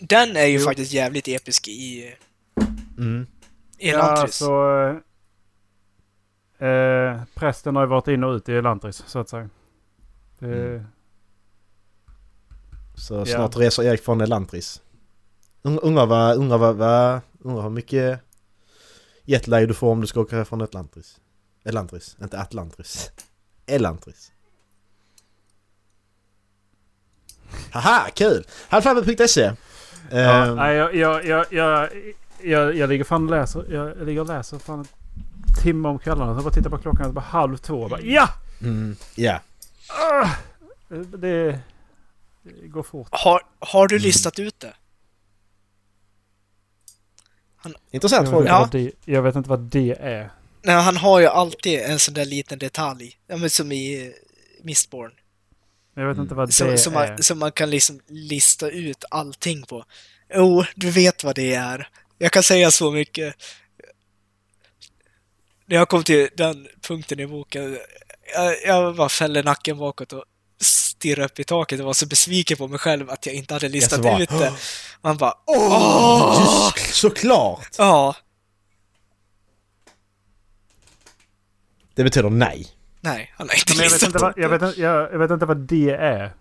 den är ju Jo. faktiskt jävligt episk i Mm. Elantris. Ja, så... Eh, eh, prästen har ju varit in och ut i Elantris, så att säga. Det, Mm. Så Ja. snart reser Erik från Elantris. Un- Undrar vad, undrar vad, vad, undrar hur mycket jetlag du får om du ska åka från Atlantis. Elantris, inte Atlantris. Elantris. Haha, kul! Halvfabbe.se ja, nej, jag, jag, jag, jag, jag, jag ligger fan och läser. Jag, jag ligger och läser fan en timme om kvällarna. Så bara tittar på klockan så bara halv två. och Bara, ja! mm, Ja, Ah! Det, det går fort. Har, har du listat ut det? intressant Jag vet, fråga. inte Ja. jag vet inte vad det är. Nej, han har ju alltid en sån där liten detalj. Ja, men som i eh, Mistborn. Jag vet inte vad det Som, som, är. man, som man kan liksom lista ut allting på. Jo, du vet vad det är. Jag kan säga så mycket. När jag kom till den punkten i boken, jag, jag bara fällde nacken bakåt och stirrade upp i taket och var så besviken på mig själv att jag inte hade listat bara, ut det. Man bara åh! Just, såklart! Ja, Det betyder nej. nej, han har inte Men jag, vet listat inte vad, jag, vet, inte- jag, jag vet inte vad det är.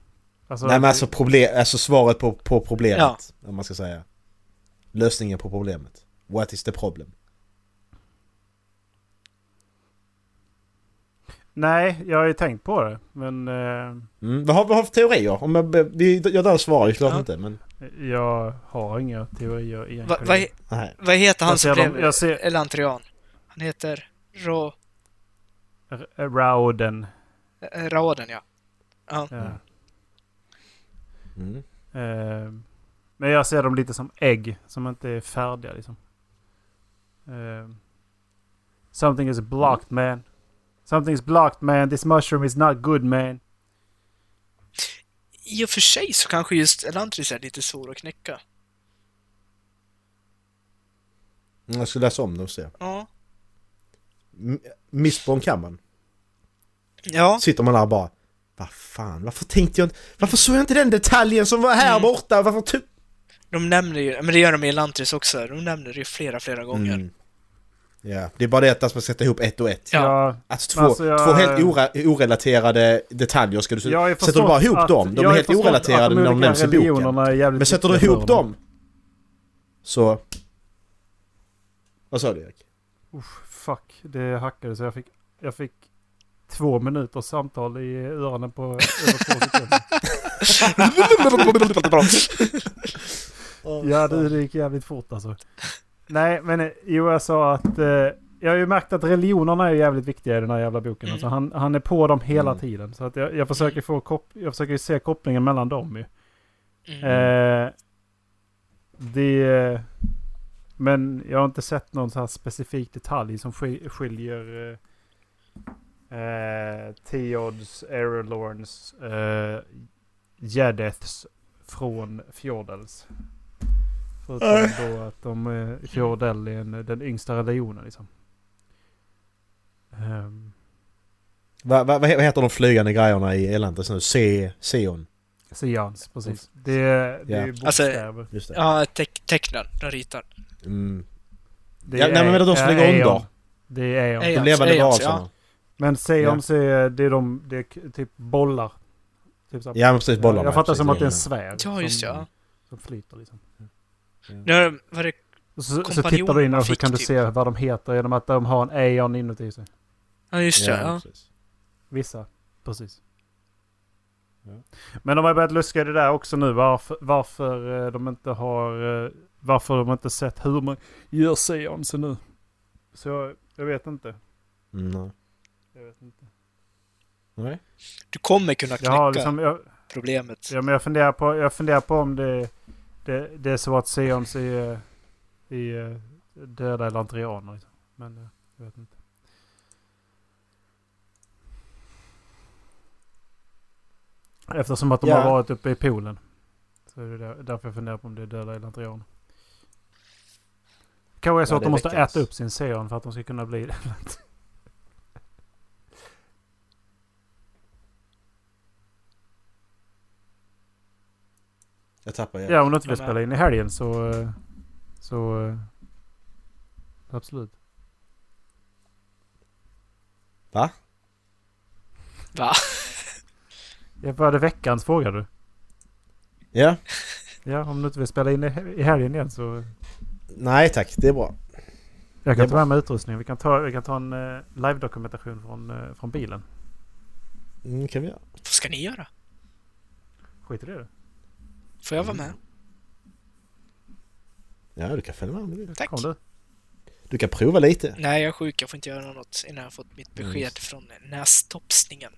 Alltså, Nej men alltså, problem, alltså svaret på, på problemet. Ja. Om man ska säga. Lösningen på problemet. What is the problem? Nej, jag har ju tänkt på det. Men eh, Mm. Vad, har, vad har för teorier? Om jag, vi, jag drar svar, klart Ja. inte men... jag har inga teorier egentligen. Va, vad, Nej. vad heter han som blev Elantrian? Han heter Ro... Rauden. eh, Raoden, ja. Ja. Ja. Mm. Eh, men jag ser dem lite som ägg som inte är färdiga liksom. Eh, something is blocked man. Something is blocked man. This mushroom is not good man. I och för sig så kanske just Elantris är lite svår att knäcka. Mm, Jag ska läsa om det och se. Ja. M- Missborn kan man. Ja. Sitter man där bara... Vad fan, varför tänkte jag inte... Varför såg jag inte den detaljen som var här Mm. borta? Varför tog... De nämner ju, men det gör de i Elantris också, de nämner det ju flera, flera gånger. Mm. Ja, det är bara det att man ska sätta ihop ett och ett. Ja. Alltså två, Alltså, jag- två helt ore, orelaterade detaljer ska du... sätter du bara ihop att- dem? De är helt orelaterade de när de nämns i boken. Men sätter du ihop dem så... Vad sa du Erik? Uff, fuck, det hackade så jag fick, jag fick två minuters samtal i öronen på över två sekunder. Ja, det, det gick jävligt fort alltså. Nej, men eh, jo, jag sa att... Eh, jag har ju märkt att religionerna är jävligt viktiga i den här jävla boken. Mm. Alltså, han, han är på dem hela Mm. tiden. Så att jag, jag försöker få kop- jag försöker se kopplingen mellan dem ju. Mm. Eh, det... Men jag har inte sett någon så här specifik detalj som ski- skiljer eh, eh, Theods, Erelorns, eh, Jedeths från Fjordels. Förutom då att de, eh, Fjordel är en, den yngsta religionen liksom. Ehm, Vad va, vad heter de flygande grejerna i Elantis nu? C... Seon? Seans, precis. Det, är- det är Ja. Alltså, bokstäver. Det. Ja, teck, tecknen, de ritar. Mm. Det Ja, nej, men vadå, de som ligger under? Det är Aeon. Aeon. De levande varelserna. Men Seons är, det är de, det är typ bollar. Typ så Ja men precis, bollarna. Jag fattar precis, som att det är en ja. sfär. Ja, just som, ja. Som flyter liksom. Nu var det... Så, så tittar du in och så kan du typ- se vad de heter genom att de har en Aeon inuti sig. Ja, just det. Ja. Vissa. Precis. Ja. Men de har börjat luska i det där också nu. Varför, varför eh, de inte har... Varför de inte sett hur man gör seansen nu. Så jag, jag vet inte. Mm, nej. Jag vet inte. nej. Du kommer kunna knäcka har liksom... Jag, problemet. ja, men jag funderar på, jag funderar på om det, det, det är så att seans är, är döda elantrianer. Liksom. Men eh, jag vet inte. Eftersom att de Ja. har varit uppe i poolen. Så är det där, därför jag funderar på om det är döda elantrianer. Kanske är så Ja, att det de måste väckas. äta upp sin seon för att de ska kunna bli det. Jag tappar igen. Ja, om du inte vill spela in i helgen så... Så... Absolut. Va? Va? Jag det veckans fråga du? Ja? Ja, om du inte vill spela in i i helgen igen så... Nej tack, det är bra. Jag Det är kan ta med mig utrustning. Vi kan ta, vi kan ta en uh, live-dokumentation från, eh, från bilen. Mm, kan vi göra. Vad ska ni göra? Skit i det du. Får jag vara med? Ja, du kan följa med om du vill. Tack. Kom du. Du kan prova lite. Nej, jag är sjuk. Jag får inte göra något innan jag fått mitt Mm, besked just. från nästopsningen.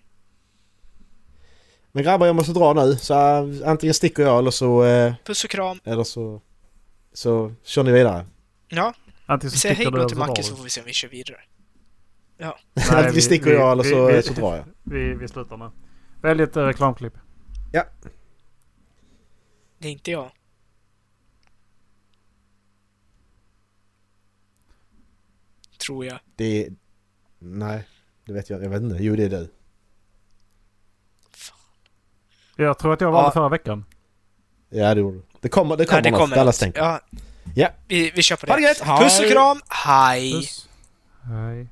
Men grabbar, jag måste dra nu. Så äh, antingen sticker jag eller så... Äh, Puss och kram. eller så... Så kör ni vidare. Ja, Antingen vi så säger hej då till Macke så får vi se om vi kör vidare. Nej, vi sticker jag eller så, vi, så drar jag. Vi, vi slutar nu. Välj ett eh, reklamklipp. Det är inte jag. Tror jag. Det är... Nej, det vet jag. Jag vet inte. Jo, det är du. Jag tror att jag var Ja. det förra veckan. Ja, det gjorde du. Det kommer, det kommer, Nej, det kommer något. stänker. Ja. Ja. Vi, vi kör på Ha det. det gött! Puss och kram. Hej! Puss. Hej.